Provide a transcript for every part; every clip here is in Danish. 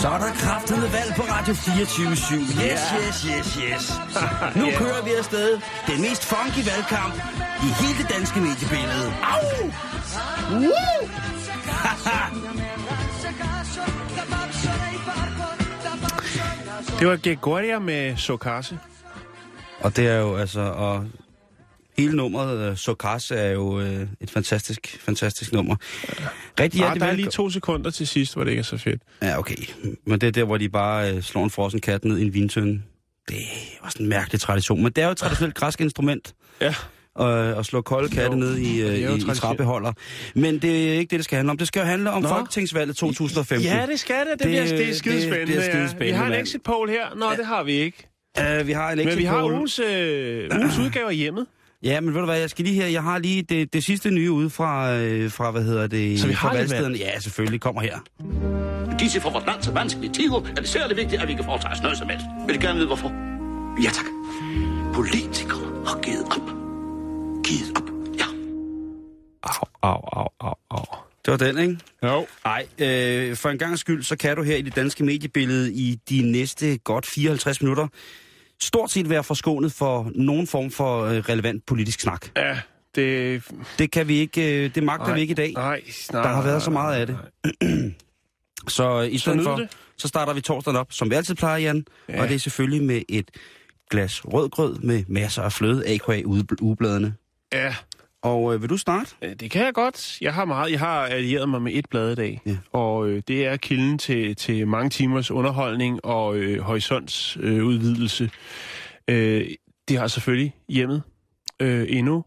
Så er der kraftede valg på Radio 24 /7. Yes, yes, yes, yes. Nu Ja. kører vi afsted. Den mest funky valgkamp i hele det danske mediebillede. Au! Woo! Det var Gregoria med Sokase. og det er jo altså... Og hele nummeret, uh, Sokase, er jo uh, et fantastisk, fantastisk nummer. Rigtig Ja, hjertelig der er lige to sekunder til sidst, hvor det ikke er så fedt. Ja, okay. Men det er der, hvor de bare uh, slår en frossen kat ned i en vintønde. Det var sådan en mærkelig tradition. Men det er jo et traditionelt græsk instrument. Ja. og, og slå kolde katte Jo, ned i, det er øh, jo i, i tradition. træbeholder. Men det er ikke det, det skal handle om. Det skal jo handle om Nå. Folketingsvalget 2015. Ja, det skal det. Det, Det- bliver, det er det skidespændende. bliver ja. skidespændende, Vi har en exit poll her. Nå, det har vi ikke. Uh, vi har en Men vi har ugens, øh, ugens udgave af hjemmet. Ja, men ved du hvad, jeg skal lige her, jeg har lige det, det sidste nye ude fra, øh, fra hvad hedder det, Så vi har fra valgstederne. Ja, selvfølgelig, kommer her. Disse for vores land så vanskelige tider er det særlig vigtigt, at vi kan foretage os noget som helst. Vil I gerne vide, hvorfor? Ja, tak. Politikerne har givet op. Givet op, ja. Au, au, au, au, au. Det var den, ikke? Jo. Nej, øh, for en gang skyld, så kan du her i det danske mediebillede i de næste godt 54 minutter stort set være forskånet for nogen form for øh, relevant politisk snak. Ja, det... Det kan vi ikke, øh, det magter Nej, vi ikke i dag. Nej, nej, Der har været så meget af det. Så i stedet nyd for, det. så starter vi torsdagen op, som vi altid plejer, Jan. Ja. Og det er selvfølgelig med et glas rødgrød med masser af fløde, a.k.a. ugebladene. Ja, Og øh, vil du starte? øh, det kan jeg godt. Jeg har meget. Jeg har allieret mig med et blad i dag. Ja. Og øh, det er kilden til, til mange timers underholdning og øh, horisonts øh, udvidelse. Øh, de har selvfølgelig hjemmet øh, endnu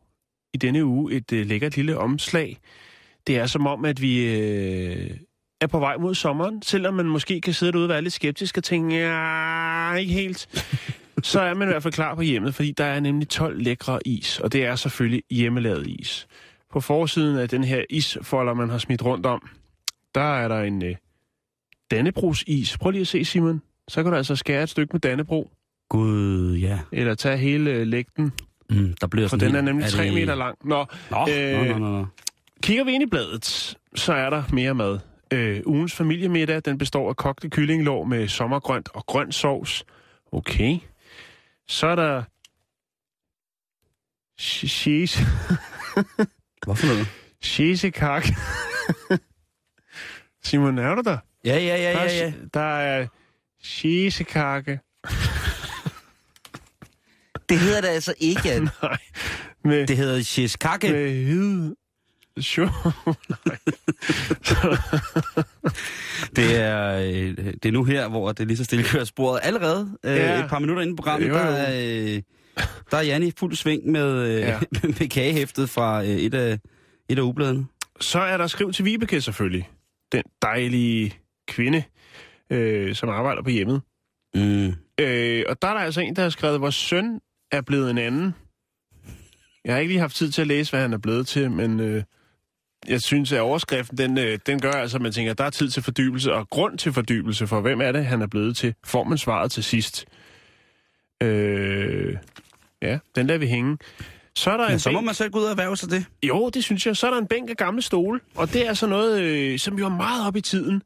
i denne uge et øh, lækkert lille omslag. Det er som om, at vi øh, er på vej mod sommeren, selvom man måske kan sidde derude og være lidt skeptisk og tænke, ja, ikke helt. Så er man i hvert fald klar på hjemmet, fordi der er nemlig 12 lækre is, og det er selvfølgelig hjemmelavet is. På forsiden af den her isfolder, man har smidt rundt om, der er der en øh, Dannebrogs-is. Prøv lige at se, Simon. Så kan du altså skære et stykke med Dannebro, Gud, ja. eller tage hele øh, lægten, Mm, der bliver for den er nemlig 3 det- meter lang. Nå, Nå, øh, nå, nå, nå. Kigger vi ind i bladet, så er der mere mad. Øh, ugens familiemiddag, den består af kogte kyllinglår med sommergrønt og grøn sovs. Okay. Så er der... Cheese... Hvorfor noget? Cheesekak. Simon, er du der? Ja, ja, ja, ja, ja. Der er cheesekake. Det hedder det altså ikke. Jan. Nej. Med, Det hedder shiskake. med hvid... Sure. Det er, øh, det er nu her, hvor det lige så stille kører sporet. Allerede øh, Ja. et par minutter inde i programmet, Jo, der jo. er, øh, der er Jan i fuld sving med, øh, Ja. med kagehæftet fra øh, et, af, et af ubladene. Så er der skriv til Vibeke selvfølgelig. Den dejlige kvinde, øh, som arbejder på hjemmet. Mm. Øh, og der er der altså en, der har skrevet, vores søn er blevet en anden. Jeg har ikke lige haft tid til at læse, hvad han er blevet til, men øh, jeg synes, at overskriften, den, øh, den gør altså, at man tænker, at der er tid til fordybelse, og grund til fordybelse, for hvem er det, han er blevet til? Får man svaret til sidst? Øh, ja, den lader vi hænge. Så er der Men en så må bænk- man selv gå ud og erhverve sig det. jo, det synes jeg. Så er der en bænk af gamle stole, og det er så noget, øh, som jo er meget op i tiden.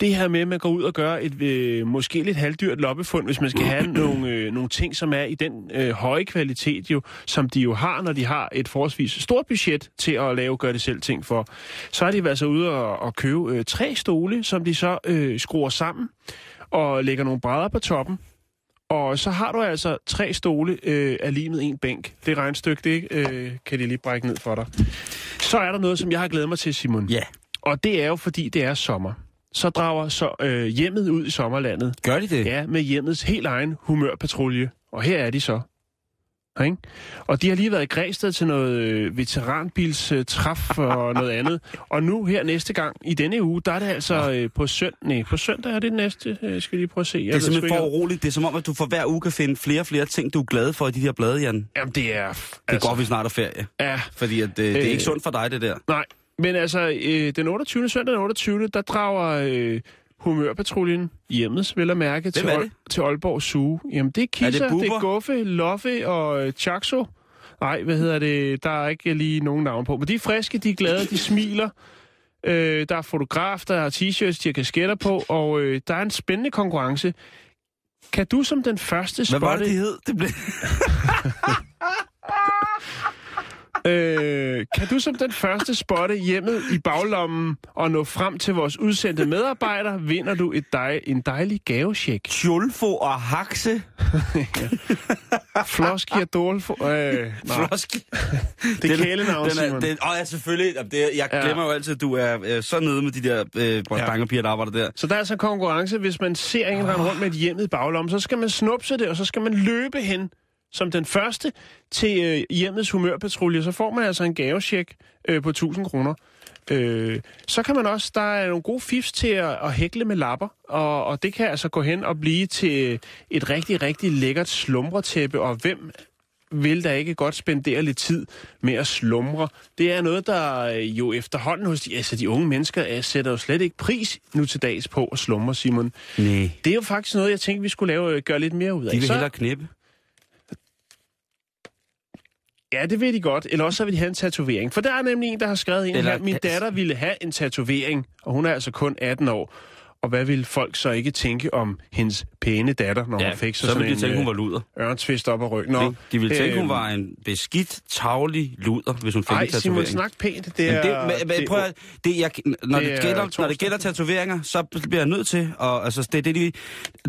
Det her med, at man går ud og gør et øh, måske lidt halvdyrt loppefund, hvis man skal have nogle, øh, nogle ting, som er i den øh, høje kvalitet, jo, som de jo har, når de har et forholdsvis stort budget til at lave gør det selv ting for. Så er de altså ude og, og købe øh, tre stole, som de så øh, skruer sammen og lægger nogle brædder på toppen. Og så har du altså tre stole øh, af limet en bænk. Det regnstykke, det øh, kan de lige brække ned for dig. Så er der noget, som jeg har glædet mig til, Simon. Ja. Og det er jo, fordi det er sommer. Så drager så øh, hjemmet ud i sommerlandet. Gør de det? Ja, med hjemmets helt egen humørpatrulje. Og her er de så. Ikke? Og de har lige været i Græsted til noget øh, veteranbilstræf og noget andet. Og nu her næste gang, i denne uge, der er det altså øh, på søndag. Nej, på søndag er det næste. Øh, skal lige prøve at se. Jeg Det er simpelthen for uroligt. Det er som om, at du for hver uge kan finde flere og flere ting, du er glad for i de her blade, Jan. Jamen, det er... Det er godt, vi snart er ferie. Ja, Fordi at, øh, det er Øh. ikke sundt for dig, det der. nej. Men altså, øh, den 28. søndag den 28. der drager øh, humørpatruljen hjemmes, vel at mærke, til, det? til Aalborg Zoo. Jamen, det er Kisser, det, det er Guffe, Loffe og øh, Chaxo. Nej, hvad hedder det? Der er ikke lige nogen navn på. Men de er friske, de er glade, de smiler. Øh, der er fotograf, der er t-shirts, de har kasketter på, og øh, der er en spændende konkurrence. Kan du som den første Hvad var det, spotte... de hed? Det blev... Øh, kan du som den første spotte hjemmet i baglommen og nå frem til vores udsendte medarbejder, vinder du et dej, en dejlig gavesjek. Tjulfo og Haxe. Floski og Dolfo. Øh, Floski. det er kælenavn, den er, den, åh, ja, selvfølgelig. Det, er- jeg Ja. glemmer jo altid, at du er øh, så nede med de der øh, drengerpiger, der arbejder der. Så der er altså en konkurrence. Hvis man ser en rende rundt med et hjemmet i baglommen, så skal man snupse det, og så skal man løbe hen som den første til øh, hjemmets humørpatrulje. Så får man altså en gavesjek øh, på 1000 kroner. Øh, så kan man også, der er nogle gode fifs til at, at hækle med lapper, og, og det kan altså gå hen og blive til et rigtig, rigtig lækkert slumretæppe, og hvem vil da ikke godt spendere lidt tid med at slumre. Det er noget, der øh, jo efterhånden hos de, altså de unge mennesker øh, sætter jo slet ikke pris nu til dags på at slumre, Simon. Nej. Det er jo faktisk noget, jeg tænkte, vi skulle lave, øh, gøre lidt mere ud af. De vil Så- hellere knippe. Ja, det vil de godt. Eller også så vil de have en tatovering. For der er nemlig en, der har skrevet ind her, min datter ville have en tatovering, og hun er altså kun 18 år. Og hvad vil folk så ikke tænke om hendes pæne datter, når Ja, hun fik så, så sådan ville de tænke, hun var luder. øh, ørntvist op ad ryggen? Nå, De, de ville tænke, hun øhm, var en beskidt, tavlig luder, hvis hun fik Ej, en Simon, tatovering. snak pænt. Det Men er, det, men, men, prøv at, det, jeg, når, det det, er gælder, når det gælder tatoveringer, så bliver jeg nødt til, og altså, det er det, de,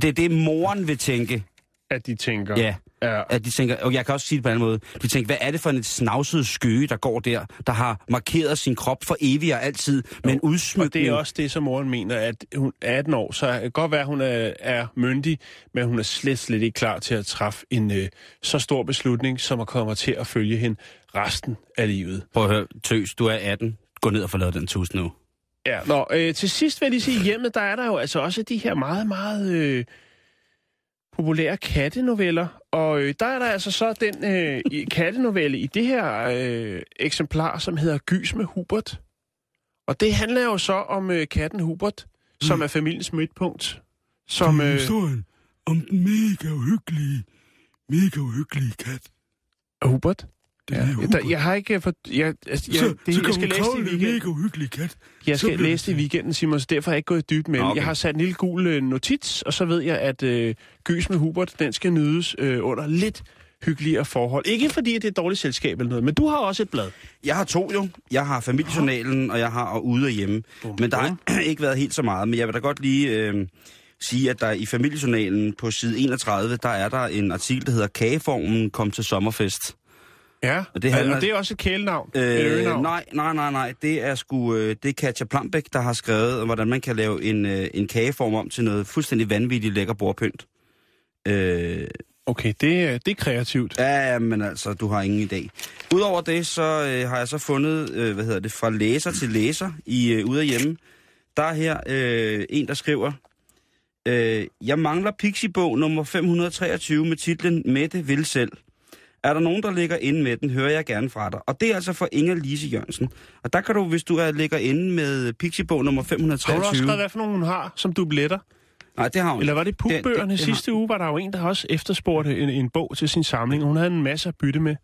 det, er det moren vil tænke. at de tænker. Ja. Ja. At de tænker, og jeg kan også sige det på en anden måde, de tænker, hvad er det for en snavset skøge, der går der, der har markeret sin krop for evigt og altid med en Og udsmykning. det er også det, som moren mener, at hun er 18 år, så det kan godt være, at hun er, er myndig, men hun er slet, slet ikke klar til at træffe en øh, så stor beslutning, som at komme til at følge hende resten af livet. Prøv at høre, tøs, du er 18. Gå ned og lavet den tus nu. Ja, nå, øh, til sidst vil jeg lige sige, hjemmet, der er der jo altså også de her meget, meget øh, populære kattenoveller. Og øh, der er der altså så den øh, kattenovelle i det her øh, eksemplar, som hedder Gys med Hubert. Og det handler jo så om øh, katten Hubert, som er familiens midtpunkt. Som, øh, historien om den mega uhyggelige, mega uhyggelige kat. Hubert? Den Ja, er jeg, der, jeg har ikke fået... Jeg, altså, jeg, så, det, så jeg skal læse det i weekenden. mega kat. Jeg skal læse det i weekenden, Simon, så derfor har jeg ikke gået i dybden med okay. okay. Jeg har sat en lille gul øh, notits, og så ved jeg, at øh, Gys med Hubert, den skal nydes øh, under lidt hyggeligere forhold. Ikke fordi, at det er et dårligt selskab eller noget, men du har også et blad. Jeg har to jo. Jeg har familiejournalen, og jeg har og ude og hjemme. Men der har ikke været helt så meget. Men jeg vil da godt lige øh, sige, at der i familiejournalen på side 31, der er der en artikel, der hedder Kageformen kom til sommerfest. Ja, Og det handler- og det er også et kælenavn. Øh, nej, nej, nej, nej. Det er sgu, øh, det er Katja Plambæk, der har skrevet, hvordan man kan lave en, øh, en kageform om til noget fuldstændig vanvittigt lækker bordpynt. Øh, Okay, det, det er kreativt. Ja, men altså, du har ingen idé. Udover det, så øh, har jeg så fundet, øh, hvad hedder det, fra læser til læser i øh, Ude af Hjemme. Der er her øh, en, der skriver, øh, Jeg mangler Pixie-bog nummer 523 med titlen Mette vil selv. Er der nogen, der ligger inde med den, hører jeg gerne fra dig. Og det er altså for Inger Lise Jørgensen. Og der kan du, hvis du er ligger inde med Pixie-bog nummer Har du også 523... skrevet, hvad for nogen hun har som dubletter? Nej, det har hun. Eller var det Det- det- pupbøgerne? det har- Sidste uge var der jo en, der også efterspurgte en, en bog til sin samling. Hun havde en masse at bytte med.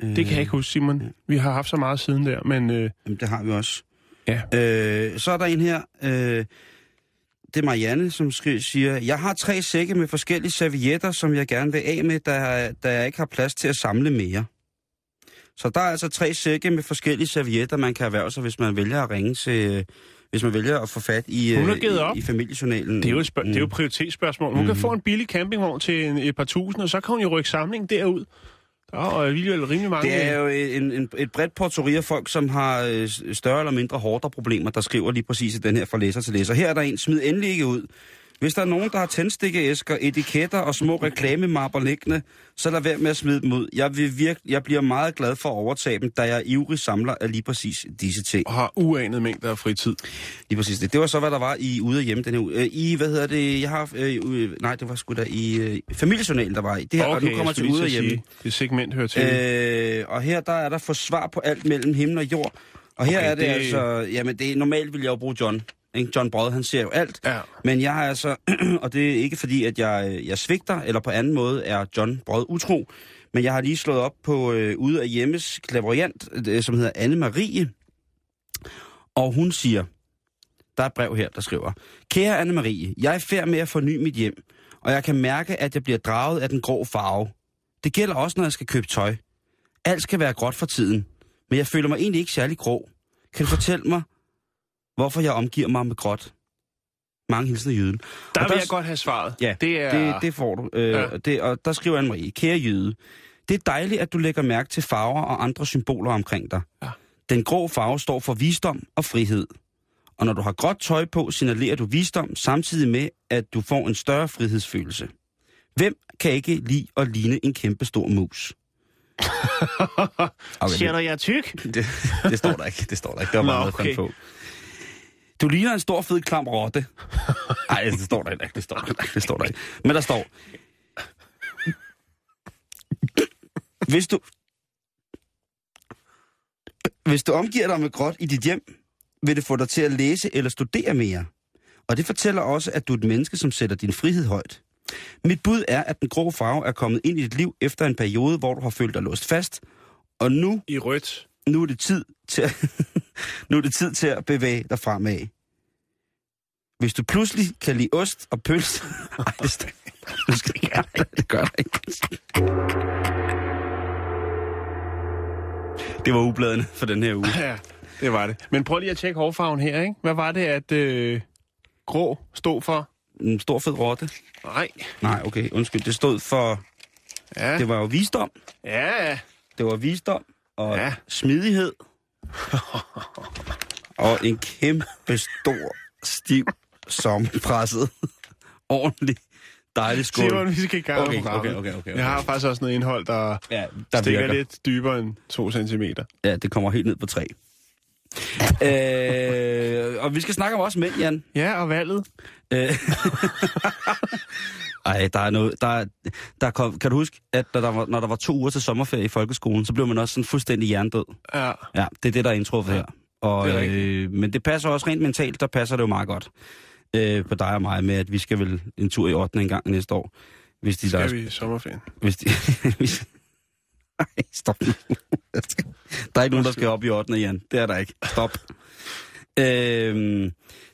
Det kan jeg ikke huske, Simon. Vi har haft så meget siden der, men... Øh, Jamen, det har vi også. Ja. Øh, så er der en her, øh, det er Marianne, som siger, jeg har tre sække med forskellige servietter, som jeg gerne vil af med, da, da jeg ikke har plads til at samle mere. Så der er altså tre sække med forskellige servietter, man kan erhverve sig, hvis man vælger at ringe til, hvis man vælger at få fat i, Hun øh, givet op. i, i familiejournalen. Det er jo et, spørg- det er jo et prioritetsspørgsmål. Hun mm. kan få en billig campingvogn til en, et par tusind, og så kan hun jo rykke samlingen derud. Der er alligevel rimelig mange... Det er jo en, en, et bredt portori af folk, som har øh, større eller mindre hårdere problemer, der skriver lige præcis i den her fra læser til læser. Her er der en, smid endelig ikke ud. Hvis der er nogen, der har tændstikkeæsker, etiketter og små reklamemapper liggende, så lad være med at smide dem ud. Jeg, vil virke, jeg bliver meget glad for at overtage dem, da jeg er ivrig samler af lige præcis disse ting. Og har uanet mængder af fritid. Lige præcis det. Det var så, hvad der var i Ude og Hjemme den her uge. Øh, I, hvad hedder det, jeg har... Øh, nej, det var sgu da i øh, familiejournalen, der var i. Det her, og nu kommer til Ude og Hjemme. sige, Det segment hører til. Øh, og her der er der for svar på alt mellem himmel og jord. Og her Okay, er det, det- det altså... Jamen, det, normalt vil jeg jo bruge John. Ikke? John Brod, han ser jo alt. ja. Men jeg har altså... og det er ikke fordi, at jeg, jeg svigter, eller på anden måde er John Brod utro. Men jeg har lige slået op på øh, Ude af Hjemmes klaverjant, øh, som hedder Anne-Marie. Og hun siger... Der er et brev her, der skriver... Kære Anne-Marie, jeg er færd med at forny mit hjem, og jeg kan mærke, at jeg bliver draget af den grå farve. Det gælder også, når jeg skal købe tøj. Alt skal være gråt for tiden, men jeg føler mig egentlig ikke særlig grå. Kan du fortælle mig, hvorfor jeg omgiver mig med gråt? Mange hilsner jyden. Der Og vil der- jeg godt have svaret. Ja, det er... Det, det får du. Øh, Ja. det, og der skriver Anne-Marie, kære jøde, det er dejligt, at du lægger mærke til farver og andre symboler omkring dig. Ja. Den grå farve står for visdom og frihed. Og når du har gråt tøj på, signalerer du visdom, samtidig med, at du får en større frihedsfølelse. Hvem kan ikke lide at ligne en kæmpe stor mus? Okay, Siger du, jeg er tyk? det, det står der ikke. Det står der ikke. Det var bare noget, okay. okay. på. Du ligner en stor, fed, klam rotte. Nej, det står der ikke. Det står der ikke. Det står der ikke. Men der står... Hvis du... Hvis du omgiver dig med gråt i dit hjem, vil det få dig til at læse eller studere mere. Og det fortæller også, at du er et menneske, som sætter din frihed højt. Mit bud er, at den grå farve er kommet ind i dit liv efter en periode, hvor du har følt dig låst fast, og nu I rødt. nu er det tid til at, nu er det tid til at bevæge dig fremad. Hvis du pludselig kan lide ost og pølse... Ej, det, skal, du skal ikke gøre det. Det gør det ikke. Det var ubladene for den her uge. Ja, det var det. Men prøv lige at tjekke hårfarven her, ikke? Hvad var det, at øh, grå stod for? En stor fed rotte. Nej. Nej, okay, undskyld. Det stod for... Ja. Det var jo visdom. Ja. Det var visdom og ja. smidighed. og en kæmpe stor, stiv, sommerpresset, ordentlig, dejlig skål. Simon, vi skal i gang Okay, programmet. okay, okay, okay, Jeg har faktisk også noget indhold, der, Ja, der stikker virker. lidt dybere end to centimeter. Ja, det kommer helt ned på tre. øh, og vi skal snakke om også mænd, Jan. Ja, og valget. Øh, Ej, der er noget... Der, er- der kom, kan du huske, at når der, var, når der var to uger til sommerferie i folkeskolen, så blev man også sådan fuldstændig hjernedød? Ja. Ja, det er det, der er indtruffet her. Og, det er øh, men det passer også rent mentalt, der passer det jo meget godt øh, på dig og mig med, at vi skal vel en tur i 8. en gang næste år. Hvis de der, Skal vi i sommerferien? Hvis de, hvis, Ej, stop. Der er ikke nogen, der skal op i 8. Jan. Det er der ikke. Stop. øhm,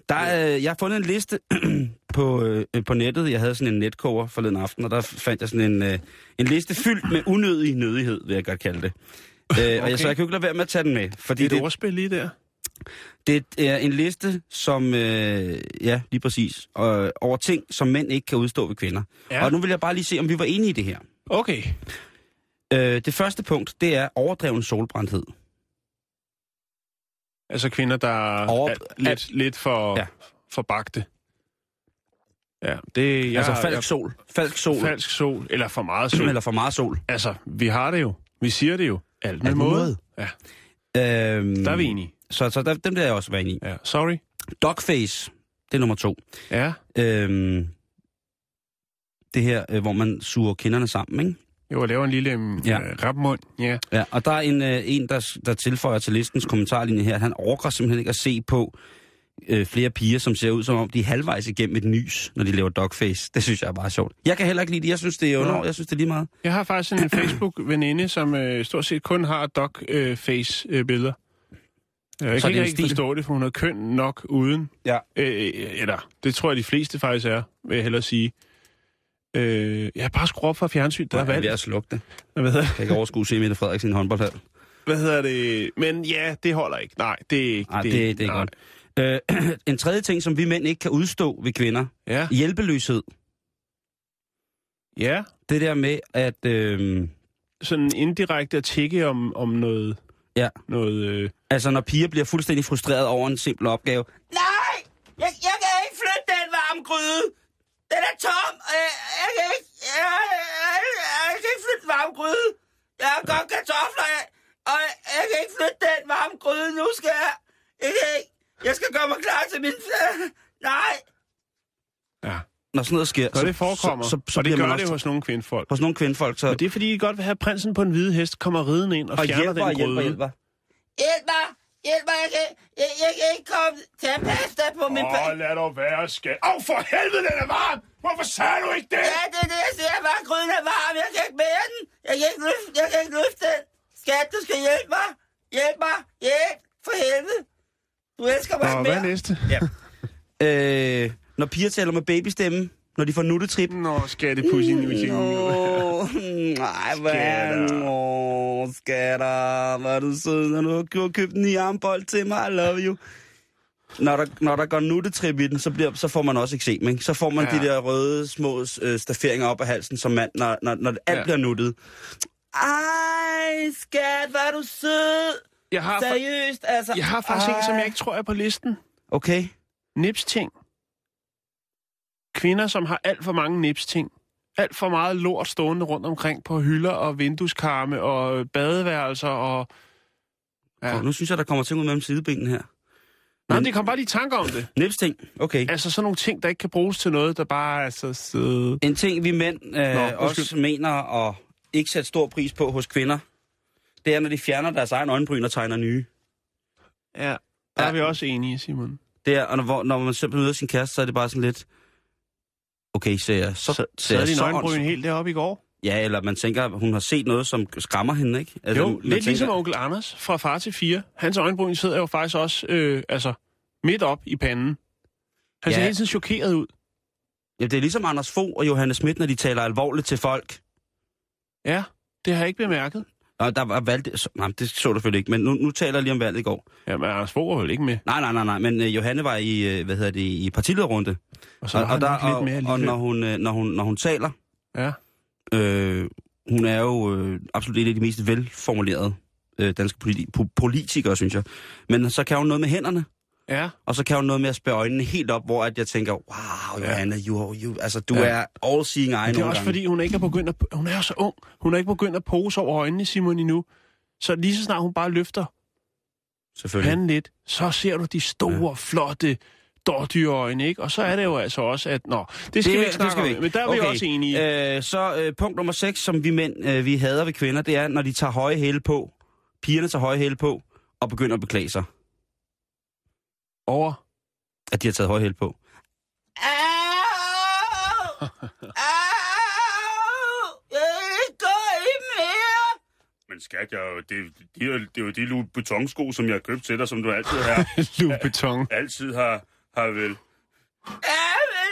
der er, jeg har fundet en liste på, øh, på nettet. Jeg havde sådan en netkoger forleden aften, og der fandt jeg sådan en, øh, en liste fyldt med unødig nødighed, vil jeg godt kalde det. Øh, og jeg, så jeg kan jo ikke lade være med at tage den med. Fordi Det er det, et ordspil lige der. det er en liste, som, øh, ja, lige præcis, øh, over ting, som mænd ikke kan udstå ved kvinder. Ja. Og nu vil jeg bare lige se, om vi var enige i det her. Okay. Øh, det første punkt, det er overdreven solbrændthed. Altså kvinder, der Over- er lidt, lidt for. Ja. for bagte. Ja, det... Ja, altså falsk sol. Falsk sol. Falsk sol, eller for meget sol. Eller for meget sol. Altså, vi har det jo. Vi siger det jo. Alt med Alt måde. måde. Ja, Øhm, der er vi enige. Så, så der, dem der er jeg også været i. Ja, sorry. Dogface, det er nummer to. Ja, Øhm, det her, øh, hvor man suger kinderne sammen, ikke? jo, jeg laver en lille ja. Ja. rapmund. Ja. Ja, og der er en, øh, en der, der tilføjer til listens kommentarlinje her, at han overgår simpelthen ikke at se på øh, flere piger, som ser ud som om, de er halvvejs igennem et nys, når de laver dogface. Det synes jeg er bare sjovt. Jeg kan heller ikke lide det. Jeg synes, det er under. Jeg synes, det er lige meget. Jeg har faktisk en Facebook-veninde, som øh, stort set kun har dog-face-billeder. Jeg Så kan er ikke stil? forstå det, for hun er køn nok uden. Ja. Øh, eller, det tror jeg, de fleste faktisk er, vil jeg hellere sige. Øh, jeg har bare skruet op for fjernsyn, der er Jeg er ved valgt. at slukke det. Hvad hedder, Jeg kan ikke overskue se Mette Frederiksen i en håndboldhal. hvad hedder det? Men ja, det holder ikke. Nej, det er ikke. Nej, det, det, det er nej. godt. Øh, en tredje ting, som vi mænd ikke kan udstå ved kvinder. Ja, Hjælpeløshed. ja. Det der med, at... Øh, Sådan indirekte at tække om, om noget... Ja. Noget... Øh, altså, når piger bliver fuldstændig frustreret over en simpel opgave. Nej! Jeg, jeg kan ikke flytte den varme gryde! Den er tom! Jeg, jeg, kan ikke, jeg, jeg, jeg kan ikke flytte varm gryde. Jeg har godt kartofler, og jeg, jeg kan ikke flytte den varme gryde. Nu skal jeg... Jeg, kan ikke, jeg skal gøre mig klar til min... Nej! Ja. Når sådan noget sker, Så det forekommer, så, så, så og det gør man det også, hos nogle kvindfolk. hos nogle kvindfolk, så... Og det er fordi, de godt vil have prinsen på en hvide hest, kommer riden ind og, og fjerner hjælper, den hjælper, gryde. hjælper. Hjælp mig! Hjælp mig! Jeg kan, jeg, jeg kan ikke komme til at passe dig på min... Åh, lad dog være, skat. Åh, for helvede, den er varm! Hvorfor sagde du ikke det? Ja, det er det, jeg siger. Bare gryden er varm. Jeg kan ikke bære den. Jeg kan ikke løfte, jeg kan ikke løfte den. Skat, du skal hjælpe mig. Hjælp mig. Hjælp. For helvede. Du elsker mig Og ikke hvad er mere. næste? Ja. øh, når piger taler med babystemme, når de får nuttetrip. Nå, skattepussy nu i Nå, nej, hvad er. Nå, skatter. Hvor er du sød, når du har købt en ny armbold til mig. I love you. Når der, når der går nuttetrip i den, så, bliver, så får man også eksem, ikke? Så får man Ja. de der røde små øh, stafferinger op af halsen som mand, når, når, når alt Ja. ja. bliver nuttet. Ej, skat, hvor er du sød. Jeg har, fa- Seriøst, altså. jeg har faktisk en, som Ej. jeg ikke tror er på listen. Okay. Nipsting. Kvinder, som har alt for mange nipsting. Alt for meget lort stående rundt omkring på hylder og vindueskarme og badeværelser og... Ja. Ja. Nu synes jeg, der kommer ting ud mellem sidebenene her. Nå, Men- det kom bare lige i tanke om det. Nipsting, okay. Altså sådan nogle ting, der ikke kan bruges til noget, der bare er så søde. En ting, vi mænd øh, Nå, også mener at ikke sætte stor pris på hos kvinder, det er, når de fjerner deres egen øjenbryn og tegner nye. Ja, der er vi også enige, Simon. Det er, og når, når man simpelthen møder sin kæreste, så er det bare sådan lidt... Okay, ser jeg så, Så, ser så er din øjenbryn helt deroppe i går? Ja, eller man tænker, at hun har set noget, som skræmmer hende, ikke? Altså, Jo, lidt ligesom onkel Anders fra far til fire. Hans øjenbryn sidder jo faktisk også øh, altså, midt op i panden. Han ser Ja. hele tiden chokeret ud. Ja, det er ligesom Anders Fogh og Johannes Schmidt, når de taler alvorligt til folk. Ja, det har jeg ikke bemærket. Nå, der var valgt... Så, nej, det så du selvfølgelig ikke, men nu, nu taler jeg lige om valget i går. Jamen, Anders Fogh var vel ikke med. Nej, nej, nej, nej, men uh, Johanne var i, uh, hvad hedder det, i partilederrunde. Og så Og, og, der, og, mere og når, hun, øh, når, hun, når hun taler, Ja. øh, hun er jo øh, absolut en af de mest velformulerede øh, danske politi- po- politikere, synes jeg. Men så kan hun noget med hænderne, Ja, og så kan hun noget med at spære øjnene helt op, hvor at jeg tænker, wow, Ja. Johanne, you, you, altså, du Ja. er all-seeing eye men det er også gange. fordi, hun ikke er begyndt at... Hun er så ung. Hun er ikke begyndt at pose over øjnene, Simon, endnu. Så lige så snart hun bare løfter Selvfølgelig. panden lidt, så ser du de store, ja. flotte dårdyrøjne, ikke? Og så er det jo altså også, at... Nå, det skal vi ikke snakke om, men der er vi også enige. Øh, så øh, punkt nummer 6, som vi mænd, øh, vi hader ved kvinder, det er, når de tager høje hæle på, pigerne tager høje hæle på, og begynder at beklage sig, Over. at de har taget høje hæle på. Au! Au! Jeg vil ikke gå i mere! Men skat, jeg, det, det, er, jo- det er jo de Louis Vuitton-sko, som jeg har købt til dig, som du altid har, Louis altid har, har vel... Ja, men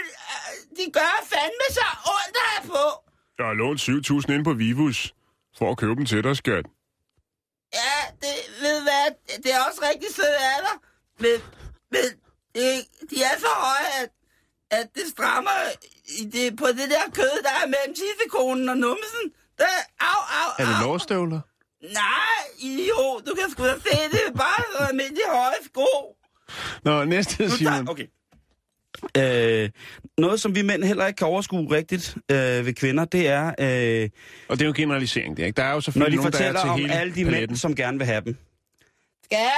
de gør fandme så ondt her på. Jeg har lånt 7.000 ind på Vivus for at købe dem til dig, skat. Ja, det ved hvad, det er også rigtig sødt af dig. Men, men det, de er så høje, at, at det strammer i det, på det der kød, der er mellem tissekonen og numsen. Der, au, au, Er det au. lårstøvler? Nej, jo, du kan sgu da se, det er bare så almindelig høje sko. Nå, næste, Simon. okay. Øh, noget, som vi mænd heller ikke kan overskue rigtigt øh, ved kvinder, det er, øh, Og det er jo generalisering, det er ikke? Der er jo når selvfølgelig de nogen, der er fortæller til om hele alle de paletten. mænd, som gerne vil have dem. Skat,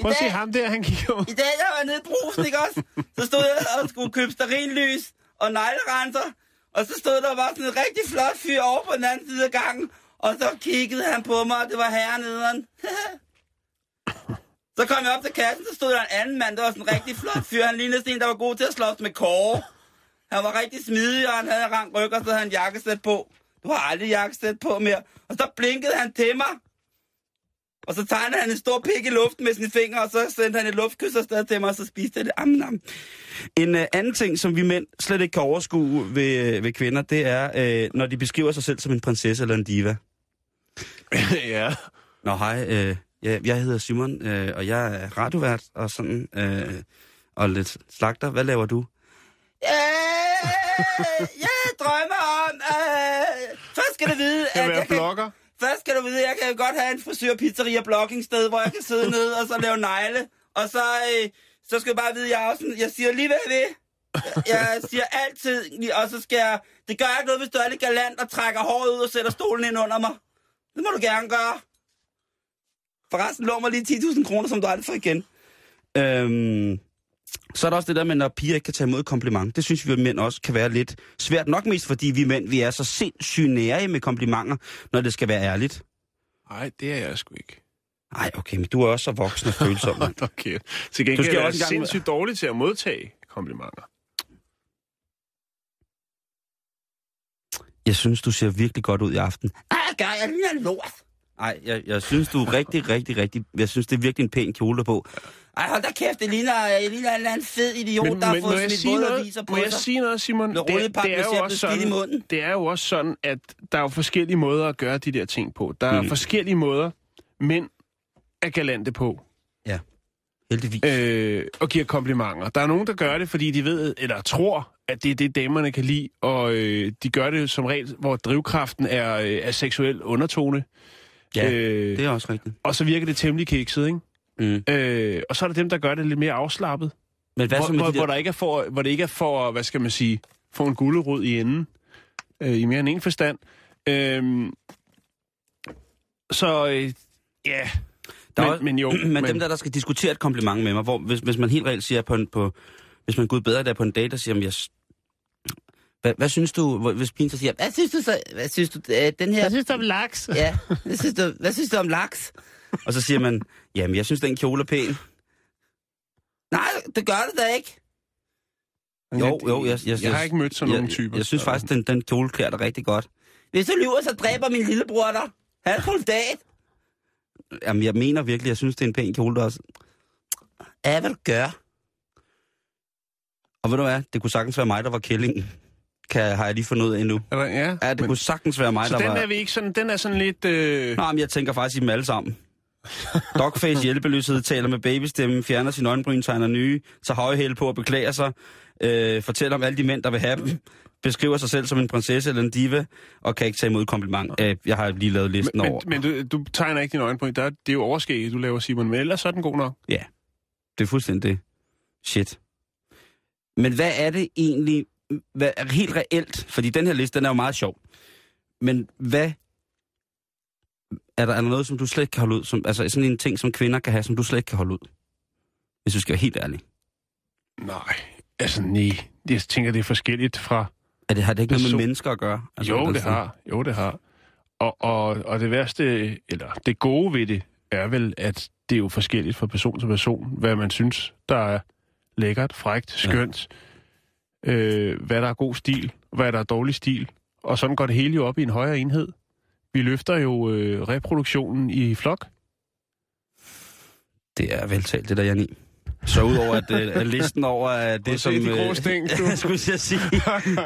Prøv at se ham der, han ud. i dag der var nede i brusen, ikke også? Så stod jeg og skulle købe sterinlys og neglerenser. Og så stod der bare sådan en rigtig flot fyr over på den anden side af gangen. Og så kiggede han på mig, og det var herrenederen. så kom jeg op til kassen, så stod der en anden mand, der var sådan en rigtig flot fyr. Han lignede sådan en, der var god til at slås med kåre. Han var rigtig smidig, og han havde en rang ryg, og så havde han jakkesæt på. Du har aldrig jakkesæt på mere. Og så blinkede han til mig. Og så tegnede han en stor pik i luften med sine fingre, og så sendte han et luftkys afsted til mig, og så spiste jeg det. Am, am. En uh, anden ting, som vi mænd slet ikke kan overskue ved, øh, ved kvinder, det er, uh, når de beskriver sig selv som en prinsesse eller en diva. ja. Nå, hej, uh, jeg, jeg hedder Simon, uh, og jeg er radiovært og sådan, uh, og lidt slagter. Hvad laver du? Øh, jeg drømmer om... Øh, først skal du vide, at være jeg kan, blogger. Først skal du vide, jeg kan godt have en frisør, pizzeria, blogging sted, hvor jeg kan sidde nede og så lave negle. Og så, øh, så skal du bare vide, jeg er også jeg siger lige, hvad jeg vil. jeg siger altid, og så skal jeg... Det gør ikke noget, hvis du er lidt galant og trækker håret ud og sætter stolen ind under mig. Det må du gerne gøre. Forresten lå mig lige 10.000 kroner, som du aldrig får igen. Øhm, så er der også det der med, når piger ikke kan tage imod kompliment. Det synes vi mænd også kan være lidt svært. Nok mest fordi vi mænd, vi er så sindssygt nære med komplimenter, når det skal være ærligt. Nej, det er jeg sgu ikke. Nej, okay, men du er også så voksen og følsom. Okay. Til Du gengæld skal er også engang- sindssygt dårlig til at modtage komplimenter. Jeg synes, du ser virkelig godt ud i aften. Ej, gør jeg ligner lort. Ej, jeg, jeg synes, du er rigtig, rigtig, rigtig... Jeg synes, det er virkelig en pæn kjole på. Ej, hold da kæft, det ligner, jeg ligner en eller anden fed idiot, der har må fået jeg smidt våde aviser på Må jeg sig. sige noget, Simon? Det, det, er jo også sådan, munden. det er jo også sådan, at der er jo forskellige måder at gøre de der ting på. Der er Mm. forskellige måder, mænd er galante på. Heldigvis. øh, og giver komplimenter. Der er nogen, der gør det, fordi de ved, eller tror, at det er det, damerne kan lide, og øh, de gør det som regel, hvor drivkraften er, øh, er seksuel undertone. ja, øh, det er også rigtigt. Og så virker det temmelig kikset, ikke? Mm. Øh, og så er der dem, der gør det lidt mere afslappet. Men hvad så Hvor, med hvor, de der... hvor, der ikke er for, hvor det ikke er for, hvad skal man sige, få en gulderod i enden, øh, i mere end en forstand. Øh, så øh, ja, Der er men, også- men jo. men, men dem der, der skal diskutere et kompliment med mig, hvor, hvis, hvis man helt reelt siger på en, på, hvis man går ud bedre der på en date og siger, jamen, jeg, hvad, hvad synes du, hvis pigen så siger, hvad synes du så, hvad synes du, øh, den her... Jeg synes, der er laks. Ja, hvad synes, du, hvad synes du om laks? Og så siger man, jamen, jeg synes, den kjole er pæn. Nej, det gør det da ikke. Jo, jo, jeg- jeg- jeg har ikke mødt sådan jeg, nogle typer. Jeg, jeg synes så- faktisk, den, den kjole klæder dig rigtig godt. Hvis du lyver, så dræber min lillebror dig. Ha' en soldat. Jamen, jeg mener virkelig, jeg synes, det er en pæn kjole, der også... Ja, hvad du gør. Og ved du hvad, det kunne sagtens være mig, der var kællingen. Kan, har jeg lige fundet ud af endnu. Er ja, Ja, det men, kunne sagtens være mig, så der den var... er vi ikke sådan, den er sådan lidt... Øh, Nå, men jeg tænker faktisk i dem alle sammen. Dogface hjælpeløshed taler med babystemme, fjerner sin øjenbryn, tegner nye, tager høje hæl på og beklager sig, øh, fortæller om alle de mænd, der vil have dem, beskriver sig selv som en prinsesse eller en diva, og kan ikke tage imod kompliment. Øh, jeg har lige lavet listen men over. men du, du tegner ikke din øjenbryn. Der, er- det er jo overskægget, du laver, Simon. Men ellers så er den god nok. Ja, det er fuldstændig det. Shit. Men hvad er det egentlig, hvad, helt reelt, fordi den her liste, den er jo meget sjov, men hvad er der, er der noget, som du slet ikke kan holde ud? Som, altså sådan en ting, som kvinder kan have, som du slet ikke kan holde ud? Hvis du skal være helt ærlig. Nej, altså nej. Jeg tænker, det er forskelligt fra... Er det, har det ikke noget med Person- mennesker at gøre? Altså, jo, det altså- har. Jo, det har. Og, og, og det værste, eller det gode ved det, er vel, at det er jo forskelligt fra person til person, hvad man synes, der er lækkert, frægt, skønt, ja. øh, hvad der er god stil, hvad der er dårlig stil. Og sådan går det hele jo op i en højere enhed. Vi løfter jo øh, reproduktionen i flok. Det er veltalt, det der, Janni. Så udover at, øh, at listen over at Prøv det, at som... se de grå øh, stæng, du. jeg skulle at sige,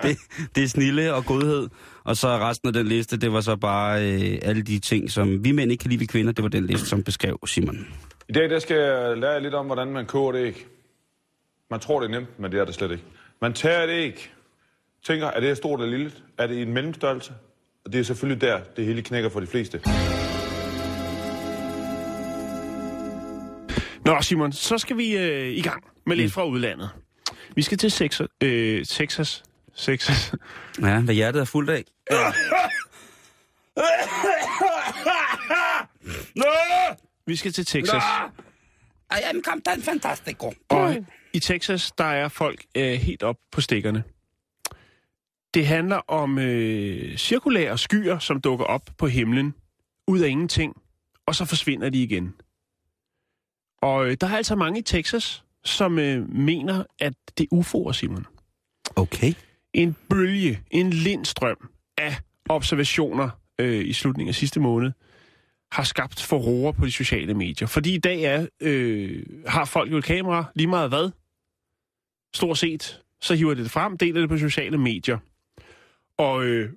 det, det er snille og godhed. Og så resten af den liste, det var så bare øh, alle de ting, som vi mænd ikke kan lide ved kvinder. Det var den liste, som beskrev Simon. I dag der skal jeg lære jer lidt om, hvordan man koger et æg. Man tror, det er nemt, men det er det slet ikke. Man tager et æg, tænker, er det her stort eller lille? Er det i en mellemstørrelse? Og det er selvfølgelig der, det hele knækker for de fleste. Nå, Simon, så skal vi øh, i gang med lidt fra udlandet. Vi skal til Texas. Øh, Texas. Texas. Ja, hvad hjertet er fuldt af. Vi skal til Texas. I am Captain Fantastico. Og i Texas, der er folk øh, helt op på stikkerne. Det handler om øh, cirkulære skyer, som dukker op på himlen, ud af ingenting, og så forsvinder de igen. Og øh, der er altså mange i Texas, som øh, mener, at det er UFO'er, Simon. Okay. En bølge, en lindstrøm af observationer øh, i slutningen af sidste måned, har skabt forroer på de sociale medier. Fordi i dag er, øh, har folk jo et kamera, lige meget hvad. Stort set, så hiver det frem, deler det på sociale medier. Og øh,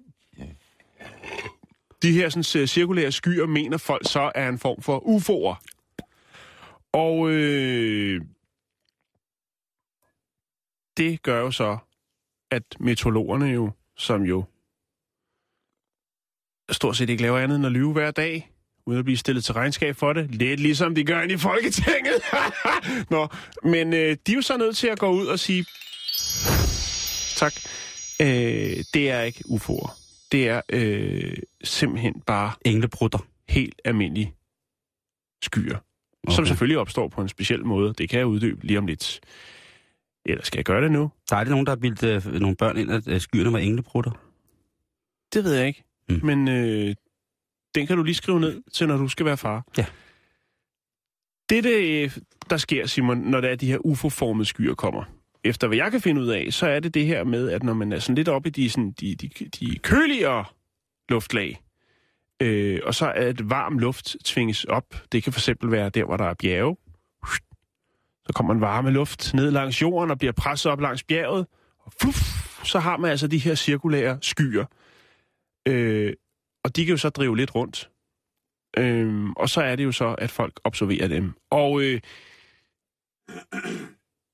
de her sådan, øh, cirkulære skyer, mener folk så er en form for UFO'er. Og øh, det gør jo så, at meteorologerne jo, som jo stort set ikke laver andet end at lyve hver dag, uden at blive stillet til regnskab for det. Lidt ligesom de gør ind i Folketinget. Nå, men øh, de er jo så nødt til at gå ud og sige, Tak. Øh, det er ikke UFO'er. Det er øh, simpelthen bare Englebrutter. helt almindelige skyer, okay. som selvfølgelig opstår på en speciel måde. Det kan jeg uddybe lige om lidt. Eller skal jeg gøre det nu? Der er det nogen, der har bildt øh, nogle børn ind, at øh, skyerne var englebrutter. Det ved jeg ikke. Mm. Mm. Men øh, den kan du lige skrive ned til, når du skal være far. Ja. Det, det, der sker, Simon, når der er de her UFO-formede skyer kommer, efter hvad jeg kan finde ud af, så er det det her med, at når man er sådan lidt oppe i de, sådan, de, de, de køligere luftlag, øh, og så er et varm luft tvinges op. Det kan for eksempel være der, hvor der er bjerge. Så kommer en varme luft ned langs jorden og bliver presset op langs bjerget. Og fluff, så har man altså de her cirkulære skyer. Øh, og de kan jo så drive lidt rundt. Øh, og så er det jo så, at folk observerer dem. Og øh,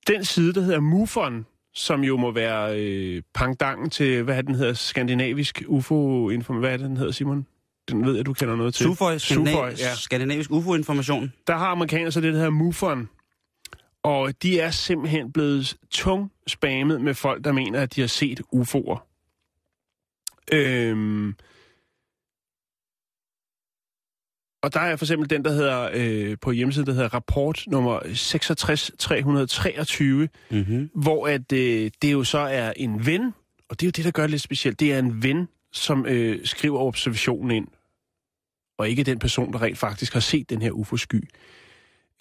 den side, der hedder MUFON, som jo må være øh, pangdangen til, hvad den hedder, skandinavisk ufo -inform- Hvad er det, den hedder, Simon? Den ved jeg, du kender noget til. Suføj, Suføj, Skandinav- ja. skandinavisk UFO-information. Der har amerikanere så det, der hedder MUFON. Og de er simpelthen blevet tung spammet med folk, der mener, at de har set UFO'er. Øhm, og der er for eksempel den, der hedder øh, på hjemmesiden, der hedder rapport nummer 66323, Mm-hmm. hvor at øh, det jo så er en ven, og det er jo det, der gør det lidt specielt. Det er en ven, som øh, skriver observationen ind, og ikke den person, der rent faktisk har set den her UFO-sky.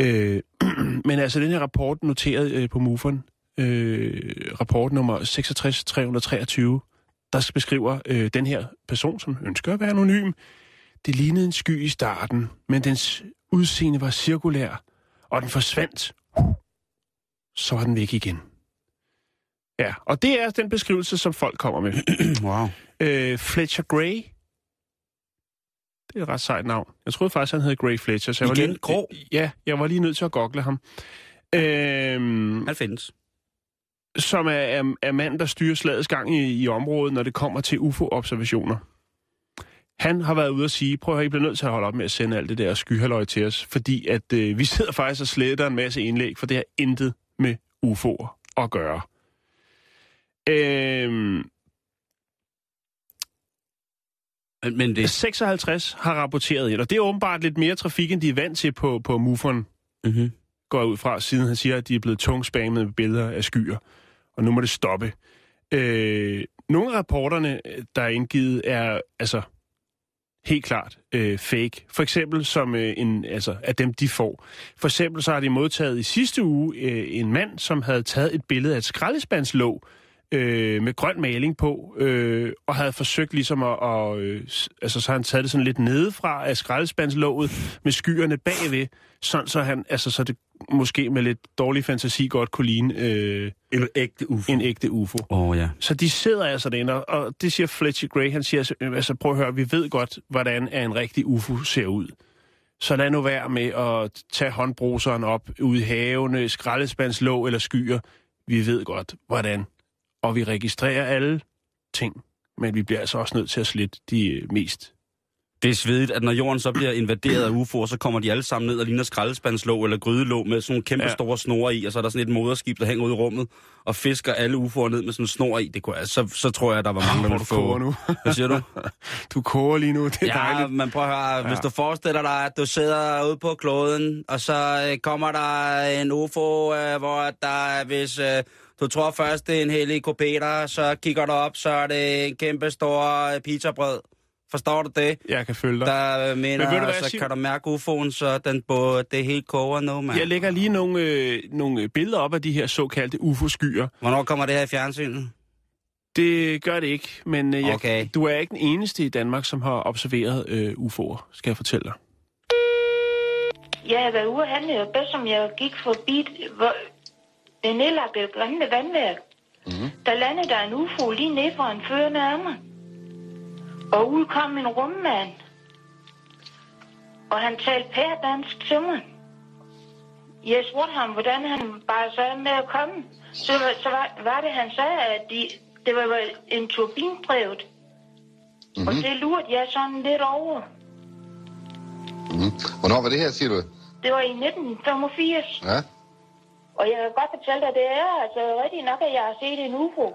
Øh, men altså, den her rapport noteret øh, på MUFON, øh, rapport nummer 66323, der beskriver øh, den her person, som ønsker at være anonym. Det lignede en sky i starten, men dens udseende var cirkulær, og den forsvandt. Så var den væk igen. Ja, og det er den beskrivelse, som folk kommer med. wow. Øh, Fletcher Gray. Det er et ret sejt navn. Jeg troede faktisk, han hed Gray Fletcher. Så jeg var Igen lige, grå? Ja, jeg var lige nødt til at google ham. Han findes. som er, er, er mand, der styrer slagets gang i, i området, når det kommer til UFO-observationer. Han har været ude at sige, prøv at høre, I bliver nødt til at holde op med at sende alt det der skyhalløj til os, fordi at øh, vi sidder faktisk og sletter en masse indlæg, for det har intet med UFO'er at gøre. Øhm, Men, det... 56 har rapporteret ind, og det er åbenbart lidt mere trafik, end de er vant til på, på MUFON, Mm-hmm. går ud fra, siden han siger, at de er blevet tungspammet med billeder af skyer. Og nu må det stoppe. Øh, nogle af rapporterne, der er indgivet, er altså helt klart øh, fake. For eksempel som øh, en, altså, af dem, de får. For eksempel så har de modtaget i sidste uge øh, en mand, som havde taget et billede af et skraldespandslåg øh, med grøn maling på, øh, og havde forsøgt ligesom at, og, øh, altså så har han taget det sådan lidt nedefra af skraldespandslåget med skyerne bagved, sådan så han, altså så det måske med lidt dårlig fantasi godt kunne ligne øh, En ægte UFO. en ægte UFO. Oh, ja. Så de sidder altså derinde, og- og det siger Fletcher Gray, han siger, altså, altså prøv at høre, vi ved godt, hvordan en rigtig UFO ser ud. Så lad nu være med at tage håndbruseren op ude i havene, skraldespandslåg eller skyer. Vi ved godt, hvordan. Og vi registrerer alle ting, men vi bliver altså også nødt til at slette de øh, mest. Det er svedigt, at når jorden så bliver invaderet af UFO'er, så kommer de alle sammen ned og ligner skraldespandslåg eller grydelåg med sådan nogle kæmpe Ja. store snore i, og så er der sådan et moderskib, der hænger ud i rummet og fisker alle UFO'er ned med sådan en snor i. Det kunne, altså, så, så tror jeg, der var mange, der ville få... nu. Hvad siger du? Du koger lige nu, det er Ja, dejligt. men prøv at høre, ja. hvis du forestiller dig, at du sidder ude på kloden, og så øh, kommer der en UFO, øh, hvor der, hvis øh, du tror først, det er en helikopter, så kigger du op, så er det en kæmpe stor øh, pizzabrød. Forstår du det? Jeg kan følge dig. Der mener, Men ved du hvad, så Sim? kan du mærke UFO'en, så den både, det helt koger nu, mand. Jeg lægger lige nogle, øh, nogle billeder op af de her såkaldte UFO-skyer. Hvornår kommer det her i fjernsynet? Det gør det ikke, men øh, jeg, Okay. du er ikke den eneste i Danmark, som har observeret øh, UFO'er, skal jeg fortælle dig. Jeg har været ude at handle, og bedst som jeg gik forbi hvor, det nedlagte gamle vandværk. Mm. Der landede der en UFO lige ned for en førende af mig. Og ud kom en rummand. Og han talte pærdansk til mig. Jeg spurgte ham, hvordan han bare sagde med at komme. Så, var- så var, var det, han sagde, at de, det var en turbindrevet. Mm-hmm. Og det lurte jeg sådan lidt over. Mm. Hvornår var det her, siger du? Det var i 1985. Ja. Og jeg kan godt fortælle dig, det er altså rigtigt nok, at jeg har set en UFO.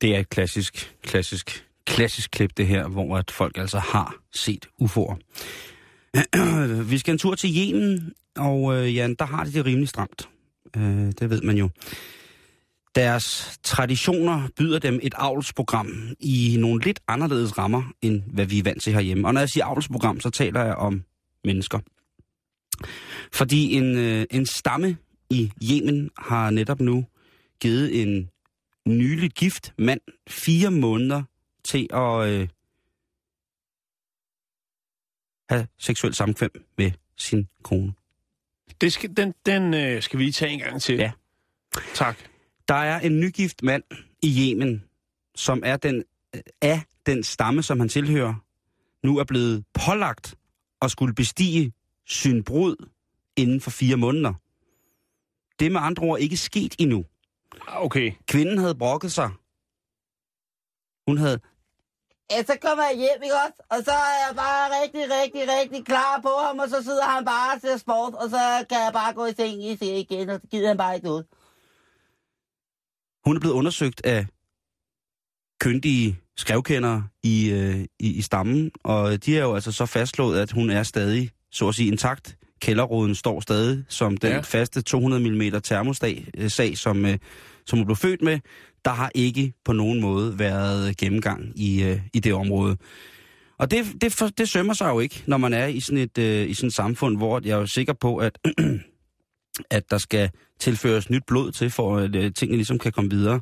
Det er et klassisk, klassisk, klassisk klip, det her, hvor at folk altså har set UFO'er. Vi skal en tur til Yemen, og øh, ja, der har de det rimelig stramt. Øh, det ved man jo. Deres traditioner byder dem et avlsprogram i nogle lidt anderledes rammer, end hvad vi er vant til herhjemme. Og når jeg siger avlsprogram, så taler jeg om mennesker. Fordi en, øh, en stamme i Yemen har netop nu givet en nyligt gift mand fire måneder til at øh, have seksuelt samkvem med sin kone. Det skal, den den øh, skal vi lige tage en gang til. Ja. Tak. Der er en nygift mand i Yemen, som er den øh, af den stamme, som han tilhører, nu er blevet pålagt at skulle bestige sin brud inden for fire måneder. Det er med andre ord ikke sket endnu. Ah, Okay. Kvinden havde brokket sig. Hun havde... Ja, så kommer jeg hjem, ikke også? Og så er jeg bare rigtig, rigtig, rigtig klar på ham, og så sidder han bare og ser sport, og så kan jeg bare gå i seng i se igen, og så gider han bare ikke ud. Hun er blevet undersøgt af kyndige skrevkendere i, øh, i, i stammen, og de er jo altså så fastslået, at hun er stadig, så at sige, intakt. Kælderroden står stadig som den Ja. faste 200 mm termosag, øh, sag, som, øh, som hun blev født med. Der har ikke på nogen måde været gennemgang i, øh, i det område. Og det, det, for, det sømmer sig jo ikke, når man er i sådan et, øh, i sådan et samfund, hvor jeg er jo sikker på, at, at der skal tilføres nyt blod til, for at øh, tingene ligesom kan komme videre.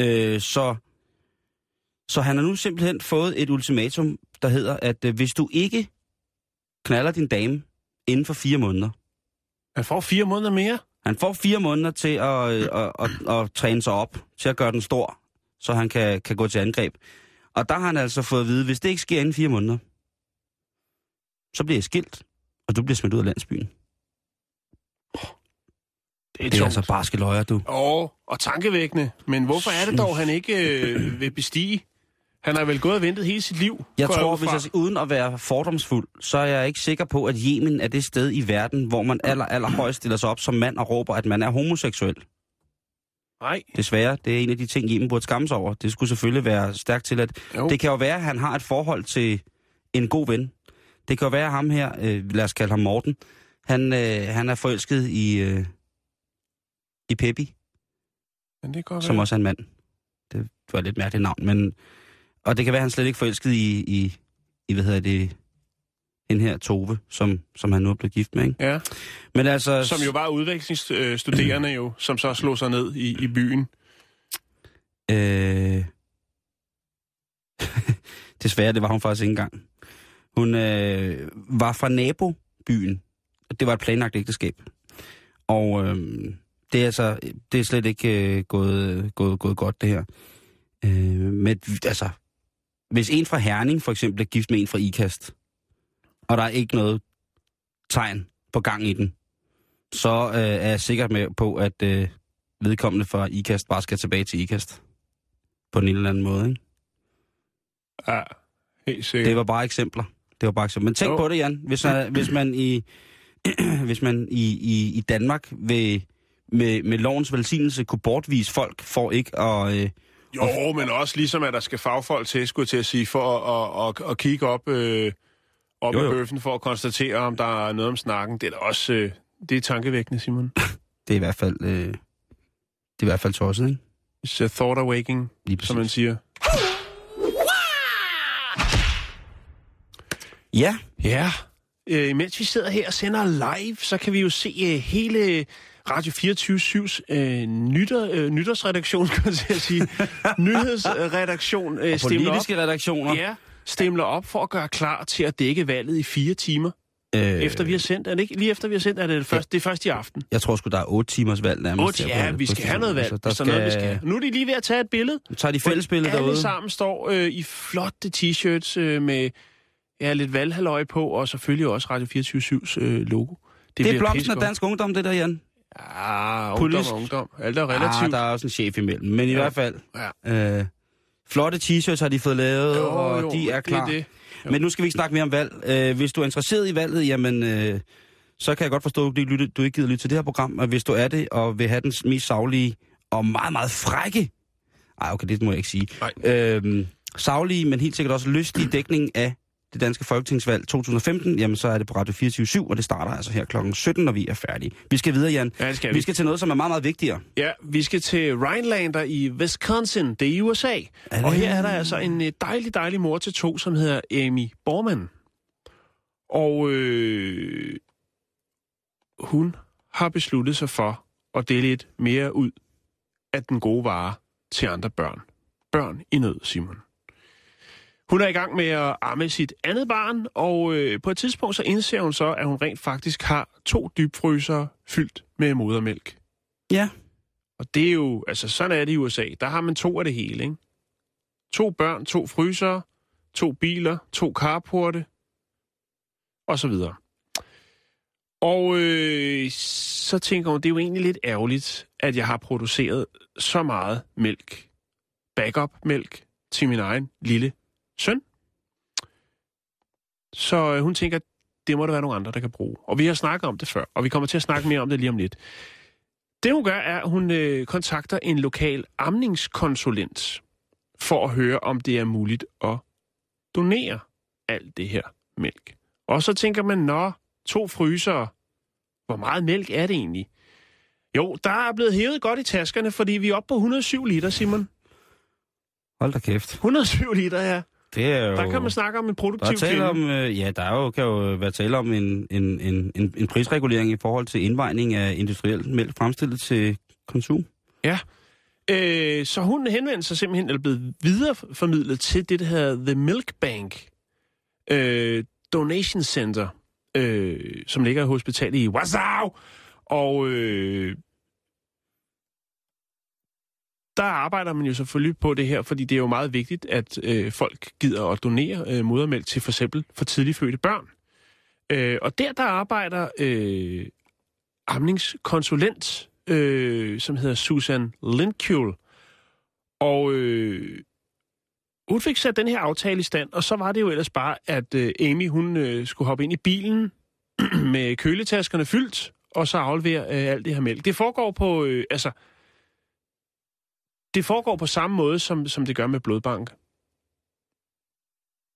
Øh, så, så han har nu simpelthen fået et ultimatum, der hedder, at øh, hvis du ikke knaller din dame inden for fire måneder, Han får fire måneder mere han får fire måneder til at, øh, at, at, at træne sig op, til at gøre den stor, så han kan, kan gå til angreb. Og der har han altså fået at vide, hvis det ikke sker inden fire måneder, så bliver jeg skilt, og du bliver smidt ud af landsbyen. Det er, Det er tungt. altså barske løjer, du. Åh, og tankevækkende. Men hvorfor er det dog, han ikke øh, vil bestige? Han har vel gået og ventet hele sit liv. Jeg tror, hvis jeg, uden at være fordomsfuld, så er jeg ikke sikker på, at Yemen er det sted i verden, hvor man aller, aller højst stiller sig op som mand og råber, at man er homoseksuel. Nej. Desværre, det er en af de ting, Yemen burde skamme sig over. Det skulle selvfølgelig være stærkt til, at Jo. det kan jo være, at han har et forhold til en god ven. Det kan jo være, at ham her, øh, lad os kalde ham Morten, han, øh, han er forelsket i, øh, i Peppi, Men det går som også er en mand. Det var et lidt mærkeligt navn, men... Og det kan være, at han slet ikke forelsket i, i, i hvad hedder det, den her Tove, som, som han nu er blevet gift med, ikke? Ja, Men altså... som jo var udvekslingsstuderende jo, som så slog sig ned i, i byen. Øh... Desværre, det var hun faktisk ikke engang. Hun øh, var fra nabobyen. Det var et planlagt ægteskab. Og øh, det er altså det er slet ikke øh, gået, gået, gået godt, det her. Øh, men altså, hvis en fra Herning for eksempel er gift med en fra IKAST, og der er ikke noget tegn på gang i den, så øh, er jeg sikker med på, at øh, vedkommende fra IKAST bare skal tilbage til IKAST. På en eller anden måde, ikke? Ja, helt sikkert. Det var bare eksempler. Det var bare eksempler. Men tænk Jo. på det, Jan. Hvis, man, hvis man i, hvis man i, i, i Danmark vil, med, med lovens velsignelse kunne bortvise folk for ikke at... Øh, Jo, men også ligesom, at der skal fagfolk til, skulle til at sige, for at, at, at, at kigge op, øh, op Jo, af jo. bøffen, for at konstatere, om der er noget om snakken. Det er da også øh, det er tankevækkende, Simon. det er i hvert fald... Øh, det er i hvert fald tosset, ikke? It's a thought awakening, som man siger. Ja, Ja, øh, mens vi sidder her og sender live, så kan vi jo se øh, hele Radio 24-7's øh, nytter, øh, nytårsredaktion, kan jeg til at sige, nyhedsredaktion øh, og stemler op. politiske redaktioner. Ja, stemler op for at gøre klar til at dække valget i fire timer, Øh, efter vi har sendt. Er det ikke lige efter vi har sendt, er det, først, det er først i aften? Jeg tror sgu, der er otte timers valg nærmest. Otte, her ja, på- vi skal have noget valg. Altså, Der der skal... Noget, vi skal. have. Nu er de lige ved at tage et billede. Nu tager de fællesbillede Alle derude. sammen står øh, i flotte t-shirts øh, med ja, lidt valghalløj på, og selvfølgelig også Radio 24-7's øh, logo. Det er bliver blomsten af dansk ungdom, det der, Jan. Ah, ungdom Politisk. og ungdom. Alt er relativt. Ah, der er også en chef imellem. Men i Ja. hvert fald, Ja. øh, flotte t-shirts har de fået lavet, Jo, og jo, de er det klar. det. Jo. Men nu skal vi ikke snakke mere om valg. Øh, hvis du er interesseret i valget, jamen, øh, så kan jeg godt forstå, at du ikke, du ikke gider lytte til det her program. Og hvis du er det, og vil have den mest savlige og meget, meget frække Ej, okay, det må jeg ikke sige. Nej. Øhm, savlige, men helt sikkert også lystige dækning af det danske folketingsvalg 2015, jamen så er det på Radio 24 og det starter altså her klokken 17, når vi er færdige. Vi skal videre, Jan. Ja, skal vi. Vi skal til noget, som er meget, meget vigtigere. Ja, vi skal til Rhinelander i Wisconsin, det er i USA. det- Og her er der altså en øh, dejlig, dejlig mor til to, som hedder Amy Borman. Og øh, hun har besluttet sig for at dele lidt mere ud af den gode vare til andre børn. Børn i nød, Simon. Hun er i gang med at amme sit andet barn, og øh, på et tidspunkt så indser hun så, at hun rent faktisk har to dybfrysere fyldt med modermælk. Ja. Og det er jo, altså sådan er det i USA. Der har man to af det hele, ikke? To børn, to frysere, to biler, to carporte, og så videre. Og øh, så tænker hun, det er jo egentlig lidt ærgerligt, at jeg har produceret så meget mælk, backup-mælk, til min egen lille søn. Så øh, hun tænker, det må der være nogle andre, der kan bruge. Og vi har snakket om det før, og vi kommer til at snakke mere om det lige om lidt. Det hun gør, er, at hun øh, kontakter en lokal amningskonsulent for at høre, om det er muligt at donere alt det her mælk. Og så tænker man, nå, to frysere, hvor meget mælk er det egentlig? Jo, der er blevet hævet godt i taskerne, fordi vi er oppe på 107 liter, Simon. Hold da kæft. 107 liter, ja. Det er jo... Der kan man snakke om en Der produktiv tale kvinde. om, øh, ja, der er jo, kan jo være tale om en, en, en, en, en prisregulering i forhold til indvejning af industriel mælk fremstillet til konsum. Ja. Øh, så hun henvendte sig simpelthen, eller blev videreformidlet til det, der hedder The Milk Bank øh, Donation Center, øh, som ligger i hospitalet i Wausau. Og øh, der arbejder man jo selvfølgelig på det her, fordi det er jo meget vigtigt, at øh, folk gider at donere øh, modermælk til for eksempel for tidligt fødte børn. Øh, og der, der arbejder øh, amningskonsulent, øh, som hedder Susan Lindkjul. Og øh, hun fik sat den her aftale i stand, og så var det jo ellers bare, at øh, Amy hun øh, skulle hoppe ind i bilen med køletaskerne fyldt, og så aflevere øh, alt det her mælk. Det foregår på, øh, altså, det foregår på samme måde, som, som det gør med blodbank.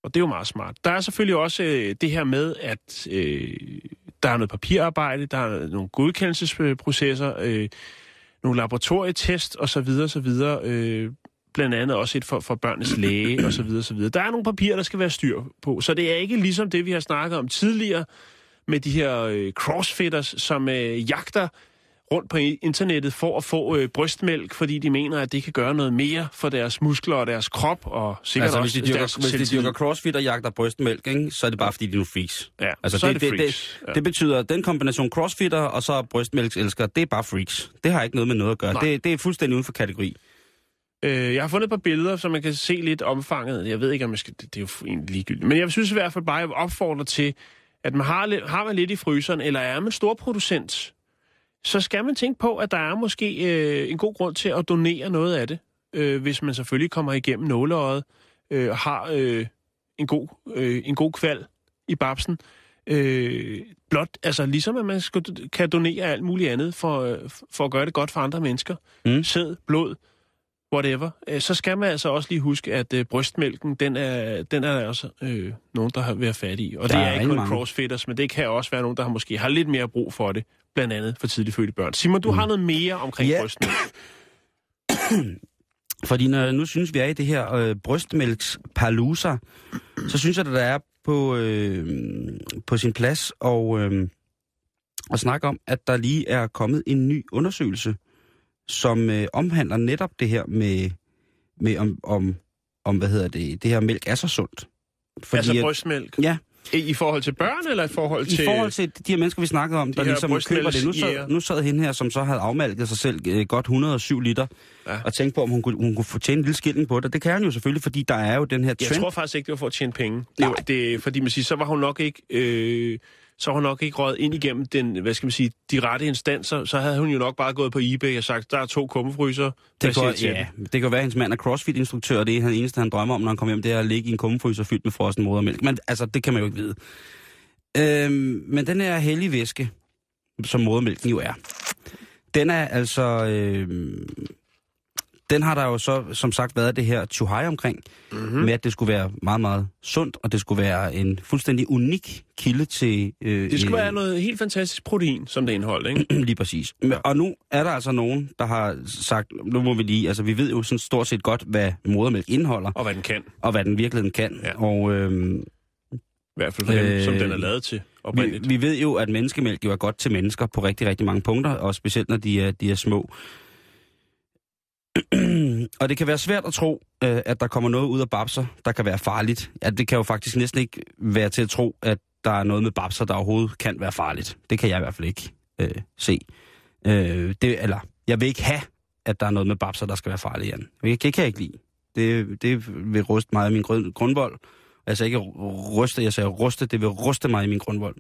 Og det er jo meget smart. Der er selvfølgelig også øh, det her med, at øh, der er noget papirarbejde, der er nogle godkendelsesprocesser, øh, nogle laboratorietest osv. osv. Øh, blandt andet også et for, for børnenes læge osv. osv. Der er nogle papirer, der skal være styr på. Så det er ikke ligesom det, vi har snakket om tidligere med de her øh, crossfitters, som øh, jagter rundt på internettet for at få øh, brystmælk, fordi de mener, at det kan gøre noget mere for deres muskler og deres krop, og sikkert Altså, hvis også de, dyrker, deres hvis de dyrker crossfit og jagter brystmælk, ikke, så er det bare fordi, de nu freaks. Ja, Altså, så er det, det det, freaks. det, Ja. det betyder, at den kombination crossfitter og så brystmælkselsker, det er bare freaks. Det har ikke noget med noget at gøre. Nej. Det, det er fuldstændig uden for kategori. Øh, jeg har fundet et par billeder, så man kan se lidt omfanget. Jeg ved ikke, om jeg skal... Det, det er jo egentlig ligegyldigt. Men jeg synes i hvert fald bare, at jeg opfordrer til, at man har, lidt, har man lidt i fryseren, eller er man storproducent, så skal man tænke på, at der er måske øh, en god grund til at donere noget af det, øh, hvis man selvfølgelig kommer igennem nåleøjet øh, og har øh, en, god, øh, en god kval i babsen. Øh, blot, altså ligesom at man skal, kan donere alt muligt andet for, øh, for at gøre det godt for andre mennesker. Mm. Sæd, blod, whatever, øh, så skal man altså også lige huske, at øh, brystmælken, den er, den er der også øh, nogen, der har været fat i. Og Der det er er ikke kun mange. crossfitters, men det kan også være nogen, der har måske har lidt mere brug for det, blandt andet for tidligt fødte børn. Simon, du mm. har noget mere omkring Ja. brystmælk. Fordi når nu synes vi er i det her øh, brystmælkspalooza, så synes jeg, at der er på, øh, på sin plads og, øh, at snakke om, at der lige er kommet en ny undersøgelse, som øh, omhandler netop det her med, med om, om, om, hvad hedder det, det her mælk er så sundt. Fordi altså at- brystmælk. Ja, I, forhold til børn, eller i forhold til... i forhold til de her mennesker, vi snakkede om, der her ligesom køber det. Nu sad, nu sad hende her, som så havde afmalket sig selv øh, godt 107 liter, Ja. og tænkte på, om hun kunne, hun kunne få tjene en lille skilling på det. Det kan hun jo selvfølgelig, fordi der er jo den her Jeg trend. tror faktisk ikke, det var for at tjene penge. Det, var, det, fordi man siger, så var hun nok ikke... Øh, så var hun nok ikke røget ind igennem den, hvad skal man sige, de rette instanser, så havde hun jo nok bare gået på eBay og sagt, der er to kummefryser. Det kan, ja, det kan være, at hendes mand er crossfit-instruktør, og det er han eneste, han drømmer om, når han kommer hjem, det er at ligge i en kummefryser fyldt med frossen modermælk. Men altså, det kan man jo ikke vide. Øhm, men den her hellige væske, som modermælken jo er, den er altså... Øh, den har der jo så som sagt været det her chuhai omkring, Mhm. mm-hmm. med at det skulle være meget, meget sundt, og det skulle være en fuldstændig unik kilde til... Øh, Det skulle øh, være noget helt fantastisk protein, som det indeholder, ikke? Lige præcis. Men- Og nu er der altså nogen, der har sagt, nu må vi lige, altså vi ved jo sådan stort set godt, hvad modermælk indeholder, Og hvad den kan. og hvad den virkeligheden kan. Ja. Og øhm, I hvert fald for dem, Øh, som den er lavet til oprindeligt. vi, vi ved jo, at menneskemælk jo er godt til mennesker på rigtig, rigtig mange punkter, og specielt når de er, de er små. og det kan være svært at tro, øh, at der kommer noget ud af babser, der kan være farligt. Ja, det kan jo faktisk næsten ikke være til at tro, at der er noget med babser, der overhovedet kan være farligt. Det kan jeg i hvert fald ikke øh, se. Øh, det, eller, jeg vil ikke have, at der er noget med babser, der skal være farligt, Jan. Det, kan jeg ikke lide. Det, det vil ruste mig af min grund, grundvold. Altså ikke ryste, jeg sagde ruste, det vil ruste mig i min grundvold.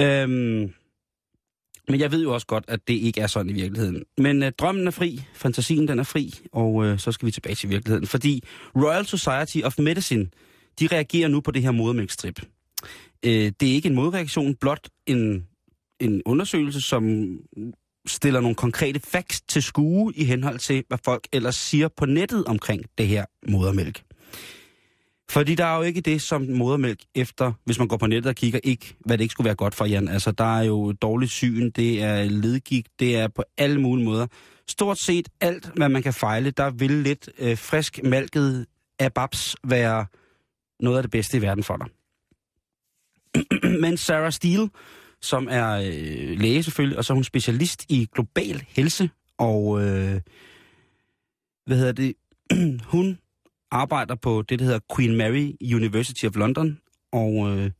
Øhm, men jeg ved jo også godt, at det ikke er sådan i virkeligheden. Men øh, drømmen er fri, fantasien den er fri, og øh, så skal vi tilbage til virkeligheden. Fordi Royal Society of Medicine, de reagerer nu på det her modermælkstrip. Øh, det er ikke en modreaktion, blot en, en undersøgelse, som stiller nogle konkrete facts til skue i henhold til, hvad folk ellers siger på nettet omkring det her modermælk. Fordi der er jo ikke det som modermælk efter, hvis man går på nettet og kigger, ikke hvad det ikke skulle være godt for, Jan. Altså, der er jo dårligt syn, det er ledgik, det er på alle mulige måder. Stort set alt, hvad man kan fejle, der vil lidt øh, frisk malket af babs være noget af det bedste i verden for dig. Men Sarah Steele, som er øh, læge selvfølgelig, og så er hun specialist i global helse, og øh, hvad hedder det, hun arbejder på det, der hedder Queen Mary University of London, og øh,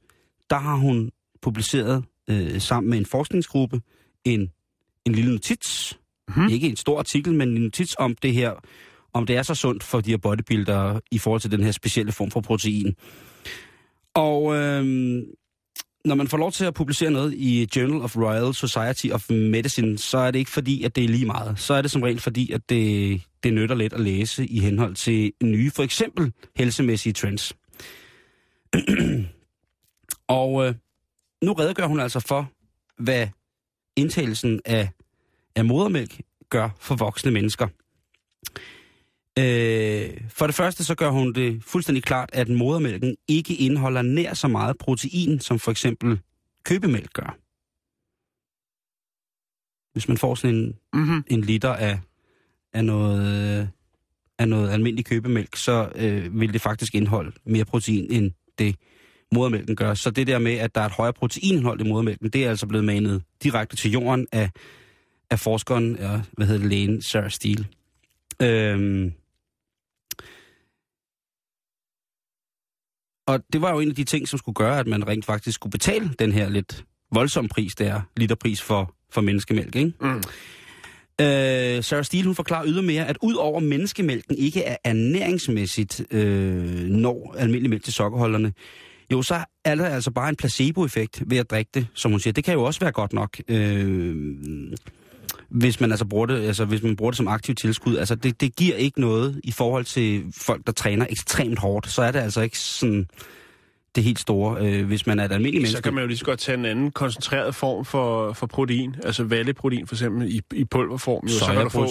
der har hun publiceret øh, sammen med en forskningsgruppe en, en lille notits, mm-hmm. ikke en stor artikel, men en notits om det her, om det er så sundt for de her bodybuildere i forhold til den her specielle form for protein. Og øh, når man får lov til at publicere noget i Journal of Royal Society of Medicine, så er det ikke fordi, at det er lige meget. Så er det som regel fordi, at det, det nytter lidt at læse i henhold til nye, for eksempel helsemæssige trends. Og øh, nu redegør hun altså for, hvad indtagelsen af, af modermælk gør for voksne mennesker. Øh, for det første så gør hun det fuldstændig klart, at modermælken ikke indeholder nær så meget protein, som for eksempel købemælk gør. Hvis man får sådan en, Mm-hmm. en liter af, af, noget, af noget almindelig købemælk, så øh, vil det faktisk indeholde mere protein, end det modermælken gør. Så det der med, at der er et højere proteinindhold i modermælken, det er altså blevet manet direkte til jorden af, af forskeren, ja, hvad hedder det, lægen Sarah Steele. Øhm, og det var jo en af de ting, som skulle gøre, at man rent faktisk skulle betale den her lidt voldsomme pris, der er literpris for, for menneskemælk, ikke? Mm. Øh, Sarah Steele, hun forklarer ydermere, at udover menneskemælken ikke er ernæringsmæssigt øh, når almindelig mælk til sokkerholderne, jo, så er der altså bare en placeboeffekt ved at drikke det, som hun siger. Det kan jo også være godt nok, øh, hvis man altså bruger det, altså hvis man bruger det som aktiv tilskud. Altså det, det giver ikke noget i forhold til folk, der træner ekstremt hårdt. Så er det altså ikke sådan det helt store. Øh, hvis man er et almindeligt menneske. Så kan man jo lige så godt tage en anden koncentreret form for, for protein, altså valleprotein for eksempel i, i pulverform. Jo, så, kan du få,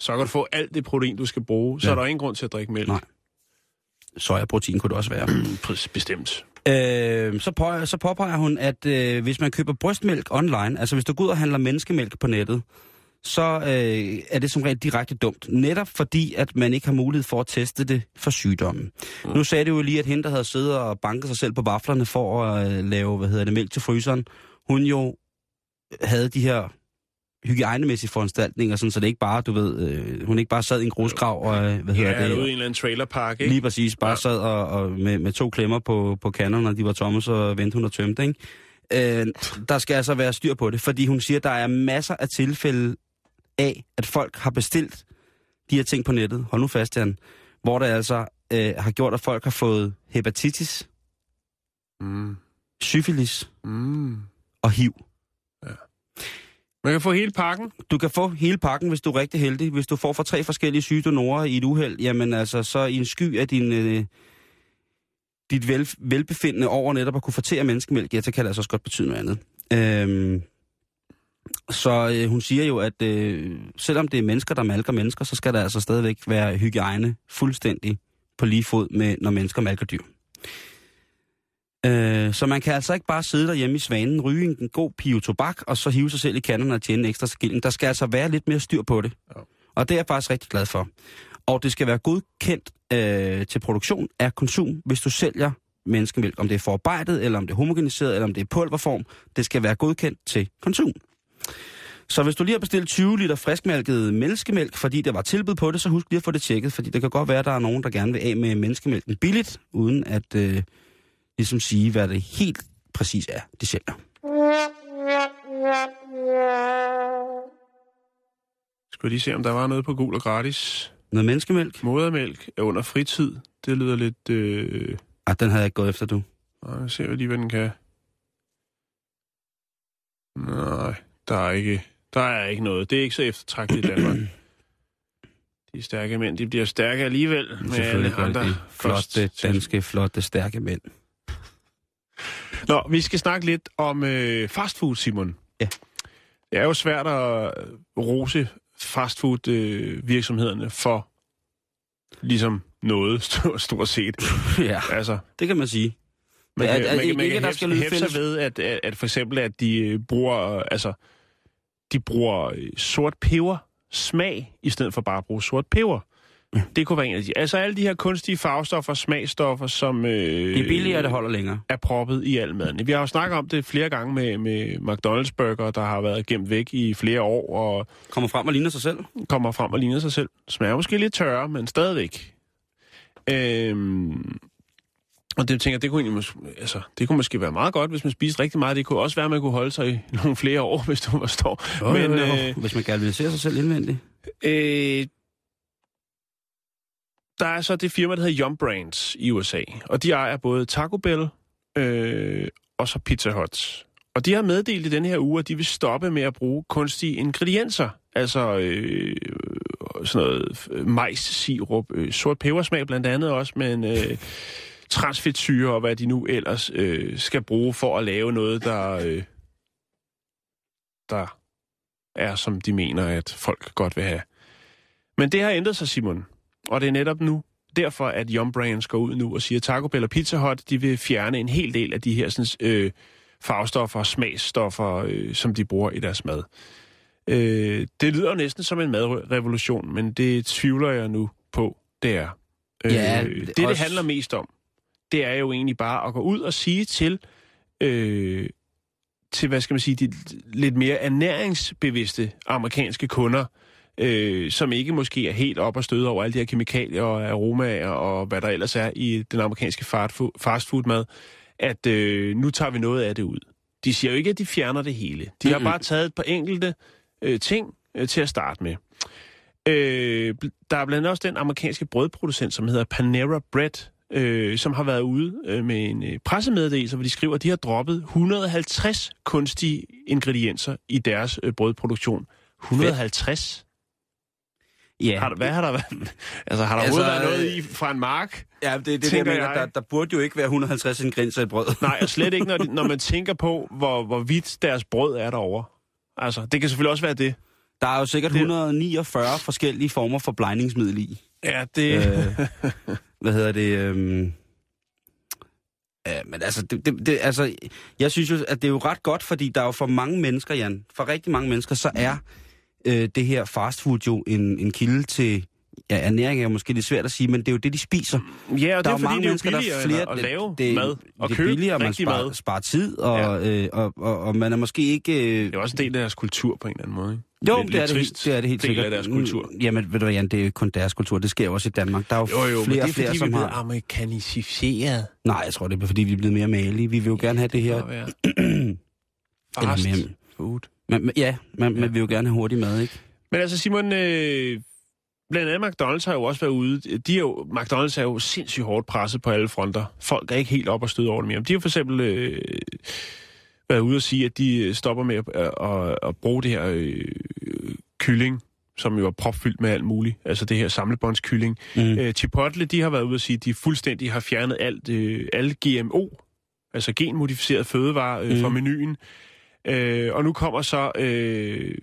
så kan du få alt det protein, du skal bruge. Så Ja. er der ingen grund til at drikke mælk. Nej. Sojaprotein kunne det også være. Præcis, Bestemt. Øh, så, på, så påpeger hun, at øh, hvis man køber brystmælk online, altså hvis du går ud og handler menneskemælk på nettet, så øh, er det som regel direkte dumt. Netop fordi, at man ikke har mulighed for at teste det for sygdommen. Mm. Nu sagde du jo lige, at hende, der havde siddet og banket sig selv på vaflerne for at øh, lave, hvad hedder det, mælk til fryseren, hun jo havde de her hygiejnemæssige foranstaltninger, sådan, så det ikke bare, du ved, øh, hun ikke bare sad i en grusgrav og, øh, hvad hedder Ja, det, ude i en eller anden trailerpark, ikke? Lige præcis, bare ja. sad og, og med, med to klemmer på, på kanderne, når de var tomme, så vendte hun og tømte, ikke? Øh, der skal altså være styr på det, fordi hun siger, at der er masser af tilfælde af, at folk har bestilt de her ting på nettet, hold nu fast, Jan, hvor det altså øh, har gjort, at folk har fået hepatitis, Mm. syfilis Mm. og HIV. Man kan få hele pakken. Du kan få hele pakken, hvis du er rigtig heldig. Hvis du får fra tre forskellige syge donorer i et uheld, jamen altså, så i en sky af din, øh, dit vel, velbefindende over netop at kunne fortære menneskemælk, ja, så kan det altså også godt betyde noget andet. Øhm, Så øh, hun siger jo, at øh, selvom det er mennesker, der malker mennesker, så skal der altså stadigvæk være hygiejne fuldstændig på lige fod med, når mennesker malker dyr. Øh, så man kan altså ikke bare sidde derhjemme i svanen, ryge en god pive tobak, og så hive sig selv i kanderne og tjene en ekstra skilling. Der skal altså være lidt mere styr på det. Ja. Og det er jeg faktisk rigtig glad for. Og det skal være godkendt øh, til produktion af konsum, hvis du sælger menneskemælk. Om det er forarbejdet, eller om det er homogeniseret, eller om det er pulverform. Det skal være godkendt til konsum. Så hvis du lige har bestilt 20 liter friskmælket menneskemælk, fordi der var tilbud på det, så husk lige at få det tjekket, fordi det kan godt være, at der er nogen, der gerne vil af med menneskemælken billigt, uden at øh, ligesom sige, hvad det helt præcis er, de sælger. Skal vi lige se, om der var noget på gul og gratis. Noget menneskemælk? Modermælk er under fritid. Det lyder lidt... Øh... Ah, den havde jeg ikke gået efter, du. Nej, jeg ser lige, hvad den kan. Nej, der er ikke, der er ikke noget. Det er ikke så eftertragtet i Danmark. De stærke mænd, de bliver stærke alligevel. Med alle andre de flotte, danske, flotte, stærke mænd. Nå, vi skal snakke lidt om øh, fastfood, Simon. Ja. Det er jo svært at rose fastfood-virksomhederne for ligesom noget, stort, stort set. ja, Altså, det kan man sige. Man kan, at- man, kan- man ikke, kan der hæfte, skal lyde fælles- ved, at, at, at for eksempel, at de øh, bruger, øh, altså, de bruger øh, sort peber smag, i stedet for bare at bruge sort peber. Det kunne være en af de. Altså alle de her kunstige farvestoffer, smagstoffer, som... Øh, Det er billigere, det holder længere. er proppet i al maden. Vi har jo snakket om det flere gange med, med McDonald's burger, der har været gemt væk i flere år, og Kommer frem og ligner sig selv. kommer frem og ligner sig selv. Smager måske lidt tørre, men stadigvæk. Øhm, og det tænker jeg, det kunne, egentlig, mås- altså, det kunne måske være meget godt, hvis man spiste rigtig meget. Det kunne også være, at man kunne holde sig i nogle flere år, hvis du forstår. Men, men øh, hvis man gerne vil se sig selv indvendigt. øh, der er så det firma, der hedder Yum Brands i USA, og de ejer både Taco Bell øh, og så Pizza Hut. Og de har meddelt i den her uge, at de vil stoppe med at bruge kunstige ingredienser. Altså øh, sådan noget øh, majs-sirup, øh, sort pebersmag blandt andet også, men øh, transfedtsyre og hvad de nu ellers øh, skal bruge for at lave noget, der, øh, der er, som de mener, at folk godt vil have. Men det har ændret sig, Simon. Og det er netop nu, derfor at Yum Brands går ud nu og siger, at Taco Bell og Pizza Hut, de vil fjerne en hel del af de her sådan, øh, farvestoffer og smagsstoffer, øh, som de bruger i deres mad. Øh, det lyder næsten som en madrevolution, men det tvivler jeg nu på, det er. Øh, Ja, det, det også- handler mest om, det er jo egentlig bare at gå ud og sige til, øh, til hvad skal man sige, de lidt mere ernæringsbevidste amerikanske kunder, øh, som ikke måske er helt op og støde over alle de her kemikalier og aromaer og hvad der ellers er i den amerikanske fastfood- fastfood-mad, at øh, nu tager vi noget af det ud. De siger jo ikke, at de fjerner det hele. De har bare taget et par enkelte øh, ting øh, til at starte med. Øh, der er blandt andet også den amerikanske brødproducent, som hedder Panera Bread, øh, som har været ude øh, med en øh, pressemeddelelse, hvor de skriver, at de har droppet 150 kunstige ingredienser i deres øh, brødproduktion. 150? Ja, Har hvad har der været? Altså, har der Altså, været noget øh, i fra en mark? ja det, det, det jeg mener, jeg. der, der burde jo ikke være 150 ingredienser i brød. Nej, og slet ikke, når, de, når man tænker på, hvor, hvor vidt deres brød er derovre. Altså, det kan selvfølgelig også være det. Der er jo sikkert Det- 149 forskellige former for blegningsmiddel i. Ja, det... Øh, hvad hedder det? Øhm... Ja, men altså, det, det, det, altså, jeg synes jo, at det er jo ret godt, fordi der er jo for mange mennesker, Jan, for rigtig mange mennesker, så er øh, det her fastfood jo en, en kilde til, ja, ernæring er jo måske lidt svært at sige, men det er jo det, de spiser. Ja, og det der er er jo fordi, mange det er mennesker, der er flere, at lave det, mad og det er købe billigere, man sparer, mad. sparer tid, og, ja. øh, og, og, og man er måske ikke... Øh, Det er også en del af deres kultur på en eller anden måde, ikke? jo, Lidt- det, er lidt det, trist helt, det er det helt del sikkert. af deres kultur. Mm, Jamen, ved du hvad, Jan, det er jo kun deres kultur, det sker jo også i Danmark. Der er jo, Jo, jo, flere det og er flere, fordi, vi er som blevet har... amerikaniseret. Nej, jeg tror, det er fordi, vi er blevet mere malige. Vi vil jo gerne have det her... Fast food. men, ja, man, man vil jo gerne have hurtig mad, ikke? Men altså, Simon, øh, blandt andet McDonald's har jo også været ude. De er jo, McDonald's er jo sindssygt hårdt presset på alle fronter. Folk er ikke helt op og støde over det mere. De har for eksempel øh, været ude og sige, at de stopper med at, at, at, bruge det her øh, kylling, som jo er propfyldt med alt muligt. Altså det her samlebåndskylling. Mm. Øh, Chipotle, de har været ude og sige, at de fuldstændig har fjernet alt, øh, alle GMO, altså genmodificeret fødevarer øh, Mm. fra menuen. Øh, og nu kommer så øh,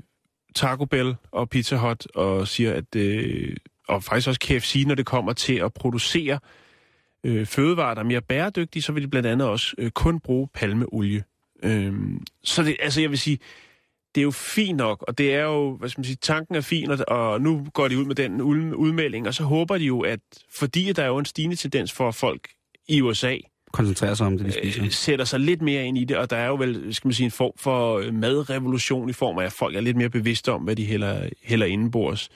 Taco Bell og Pizza Hut og siger, at øh, og faktisk også KFC, når det kommer til at producere øh, fødevarer, der er mere bæredygtige, så vil de blandt andet også øh, kun bruge palmeolie. Øh, så det, altså jeg vil sige, det er jo fint nok, og det er jo, hvad skal man sige, tanken er fin, og, og nu går de ud med den udmelding, og så håber de jo, at fordi der er jo en stigende tendens for at folk i USA Koncentrerer sig om det, de spiser. øh, sætter sig lidt mere ind i det, og der er jo vel, skal man sige, en form for øh, madrevolution i form af, at folk er lidt mere bevidste om, hvad de hælder, hælder indenbords.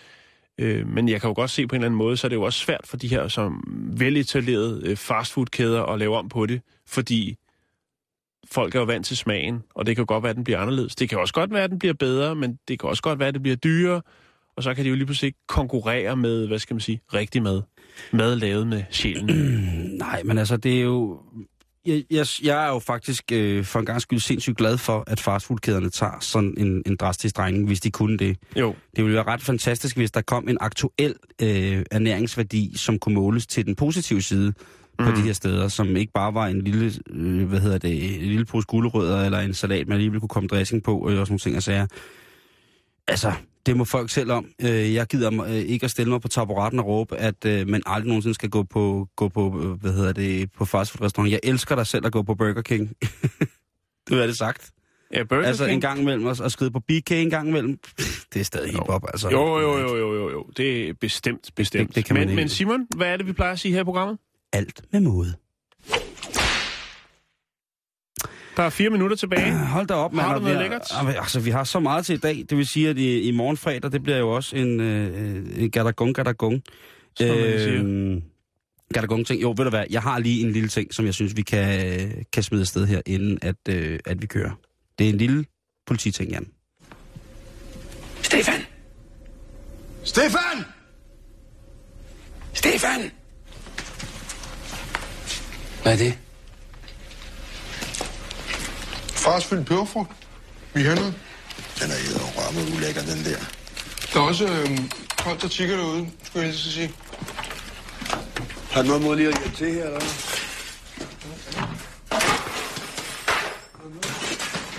Øh, men jeg kan jo godt se på en eller anden måde, så er det jo også svært for de her som veletablerede øh, fastfoodkæder at lave om på det, fordi folk er jo vant til smagen, og det kan godt være, at den bliver anderledes. Det kan også godt være, at den bliver bedre, men det kan også godt være, at det bliver dyrere, og så kan de jo lige pludselig ikke konkurrere med, hvad skal man sige, rigtig mad. Mad lavet med sjælen. Nej, men altså, det er jo... Jeg, jeg, jeg er jo faktisk øh, for en gang skyld sindssygt glad for, at fastfoodkæderne tager sådan en, en drastisk drejning, hvis de kunne det. Jo. Det ville være ret fantastisk, hvis der kom en aktuel øh, ernæringsværdi, som kunne måles til den positive side på Mm. de her steder, som ikke bare var en lille, øh, hvad hedder det, en lille pose gulerødder eller en salat, man alligevel kunne komme dressing på, og sådan nogle ting og sager. Altså, det må folk selv om. Øh, jeg gider øh, ikke at stille mig på taburetten og råbe, at øh, man aldrig nogensinde skal gå på, gå på øh, hvad hedder det, på fastfood-restaurant. Jeg elsker dig selv at gå på Burger King. du har det sagt. Ja, Burger altså King. en gang imellem, og, og skride på BK en gang imellem. Det er stadig hiphop, altså. Jo, jo, jo, jo, jo, jo. Det er bestemt, bestemt. Det- det kan man men, ikke. men Simon, hvad er det, vi plejer at sige her i programmet? Alt med måde. Der er fire minutter tilbage. Hold da op, mand. Har du og noget vi lækkert? Altså, vi har så meget til i dag. Det vil sige, at i, i morgen fredag, det bliver jo også en, øh, en gadagong, gadagong. Som. Øhm, gadagong ting. Jo, ved du hvad, jeg har lige en lille ting, som jeg synes, vi kan, kan smide afsted her, inden at, øh, at vi kører. Det er en lille polititing, Jan. Stefan! Stefan! Stefan! Hvad er det? Fars fyldt peberfrugt. Vi har noget. Den er edder rørme ulækker, den der. Der er også øh, koldt der tigger derude, skulle jeg helst sige. Har du noget mod lige at hjælpe til her, eller?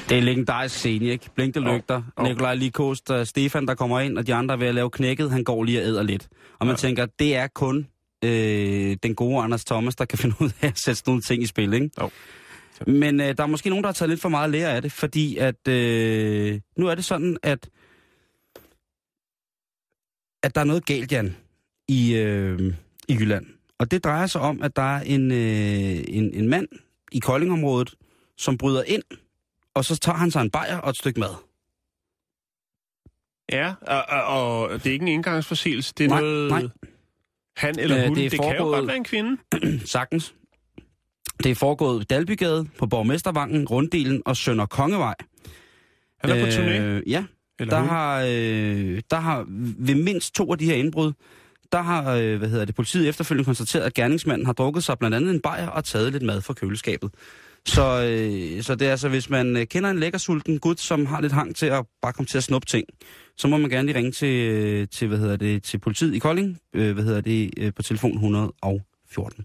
Det er en legendarisk scene, ikke? Blinkte lygter, Jo. Nikolaj Likos, der Stefan, der kommer ind, og de andre er ved at lave knækket, han går lige og æder lidt. Og man tænker, det er kun øh, den gode Anders Thomas, der kan finde ud af at sætte sådan nogle ting i spil, ikke? Jo. Men øh, der er måske nogen, der har taget lidt for meget lære af det, fordi at øh, nu er det sådan, at at der er noget galt, Jan, i, øh, i Jylland. Og det drejer sig om, at der er en, øh, en, en mand i Koldingområdet, som bryder ind, og så tager han sig en bajer og et stykke mad. Ja, og, og, og det er ikke en indgangsforseelse. Det er Nej, noget... nej. Han eller Øh, hun. det Det, er det kan jo godt være en kvinde. Sagtens. Det er foregået i Dalbygade, på Borgmestervangen, Runddelen og Sønder Kongevej. Er på turné. Øh, ja, Eller der hun. har, øh, der har ved mindst to af de her indbrud, der har øh, hvad hedder det, politiet efterfølgende konstateret, at gerningsmanden har drukket sig blandt andet en bajer og taget lidt mad fra køleskabet. Så, øh, så det er altså, hvis man øh, kender en lækker sulten gut, som har lidt hang til at bare komme til at snuppe ting, så må man gerne lige ringe til, øh, til, hvad hedder det, til politiet i Kolding, øh, hvad hedder det, øh, på telefon 114.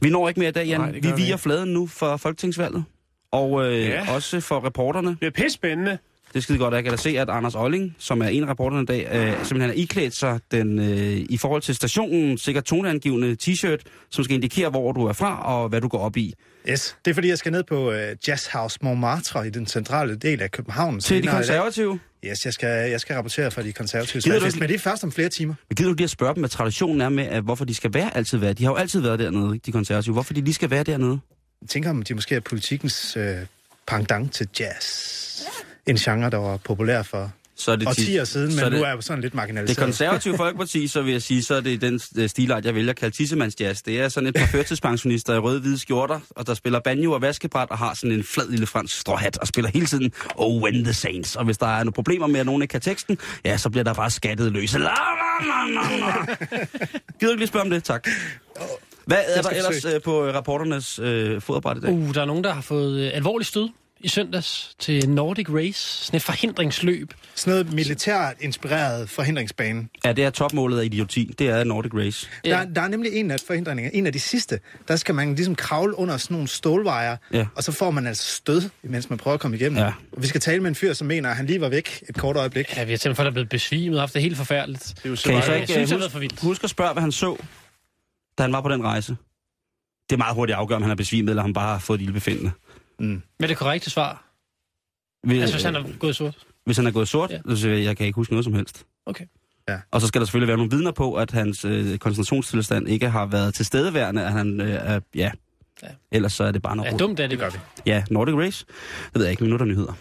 Vi når ikke mere i dag, Jan. Nej, vi vi viger ikke. fladen nu for folketingsvalget. Og øh, Ja. også for reporterne. Det er pisse spændende. Det er skide godt, jeg kan da se, at Anders Olling, som er en af reporterne i dag, øh, simpelthen er iklædt sig den, øh, i forhold til stationen, sikkert toneangivende t-shirt, som skal indikere, hvor du er fra og hvad du går op i. Yes, det er fordi, jeg skal ned på uh, Jazz House Montmartre i den centrale del af København. Til de konservative. Yes, jeg skal, jeg skal rapportere fra de konservative ikke- men det er først om flere timer. Men gider du lige at spørge dem, hvad traditionen er med, at hvorfor de skal være altid være? De har jo altid været dernede, de konservative. Hvorfor de lige skal være dernede? Jeg tænker, om de måske er politikens øh, pendant til jazz. En genre, der var populær for Så er det årtier siden, så men er nu det- er jo sådan lidt Det marginaliseret. konservative folkeparti, så vil jeg sige, så er det den øh, stilart, jeg vælger at kalde tissemandsjazz. Det er sådan et par førtidspensionister i røde-hvide skjorter, og der spiller banjo og vaskebræt, og har sådan en flad lille fransk stråhat, og spiller hele tiden Oh, when the saints. Og hvis der er nogle problemer med, at nogen ikke kan teksten, ja, så bliver der bare skattet løs. La, la, la, la, la. Gider du ikke lige spørge om det? Tak. Hvad er der ellers øh, på øh, rapporternes øh, fodarbejde i dag? Uh, der er nogen, der har fået øh, alvorlig stød i søndags til Nordic Race, sådan et forhindringsløb. Sådan noget militært inspireret forhindringsbane. Ja, det er topmålet af idioti. Det er Nordic Race. Ja. Der, der er nemlig en af forhindringerne, en af de sidste, der skal man ligesom kravle under sådan nogle stålvejer, Ja. og så får man altså stød, mens man prøver at komme igennem. Ja. Og vi skal tale med en fyr, som mener, at han lige var væk et kort øjeblik. Ja, vi har tænkt for, at er blevet besvimet og haft det helt forfærdeligt. Det er jo så Kan I så jeg ikke synes, øh, huske, for vildt. huske at spørge, hvad han så, da han var på den rejse? Det er meget hurtigt at afgøre, om han er besvimet, eller om han bare har fået et lille befindende. Med det korrekte svar. Hvis, Altså, hvis han er gået sort. hvis han er gået sort, Ja. ja. så siger jeg, jeg kan ikke huske noget som helst. Okay. Og så skal der selvfølgelig være nogle vidner på, at hans øh, koncentrationstilstand ikke har været tilstedeværende, at han øh, er, ja. Ja. Ellers så er det bare noget Ja, dumt er det. gør vi. Ja, Nordic Race. Det ved jeg ikke, men nu er der nyheder.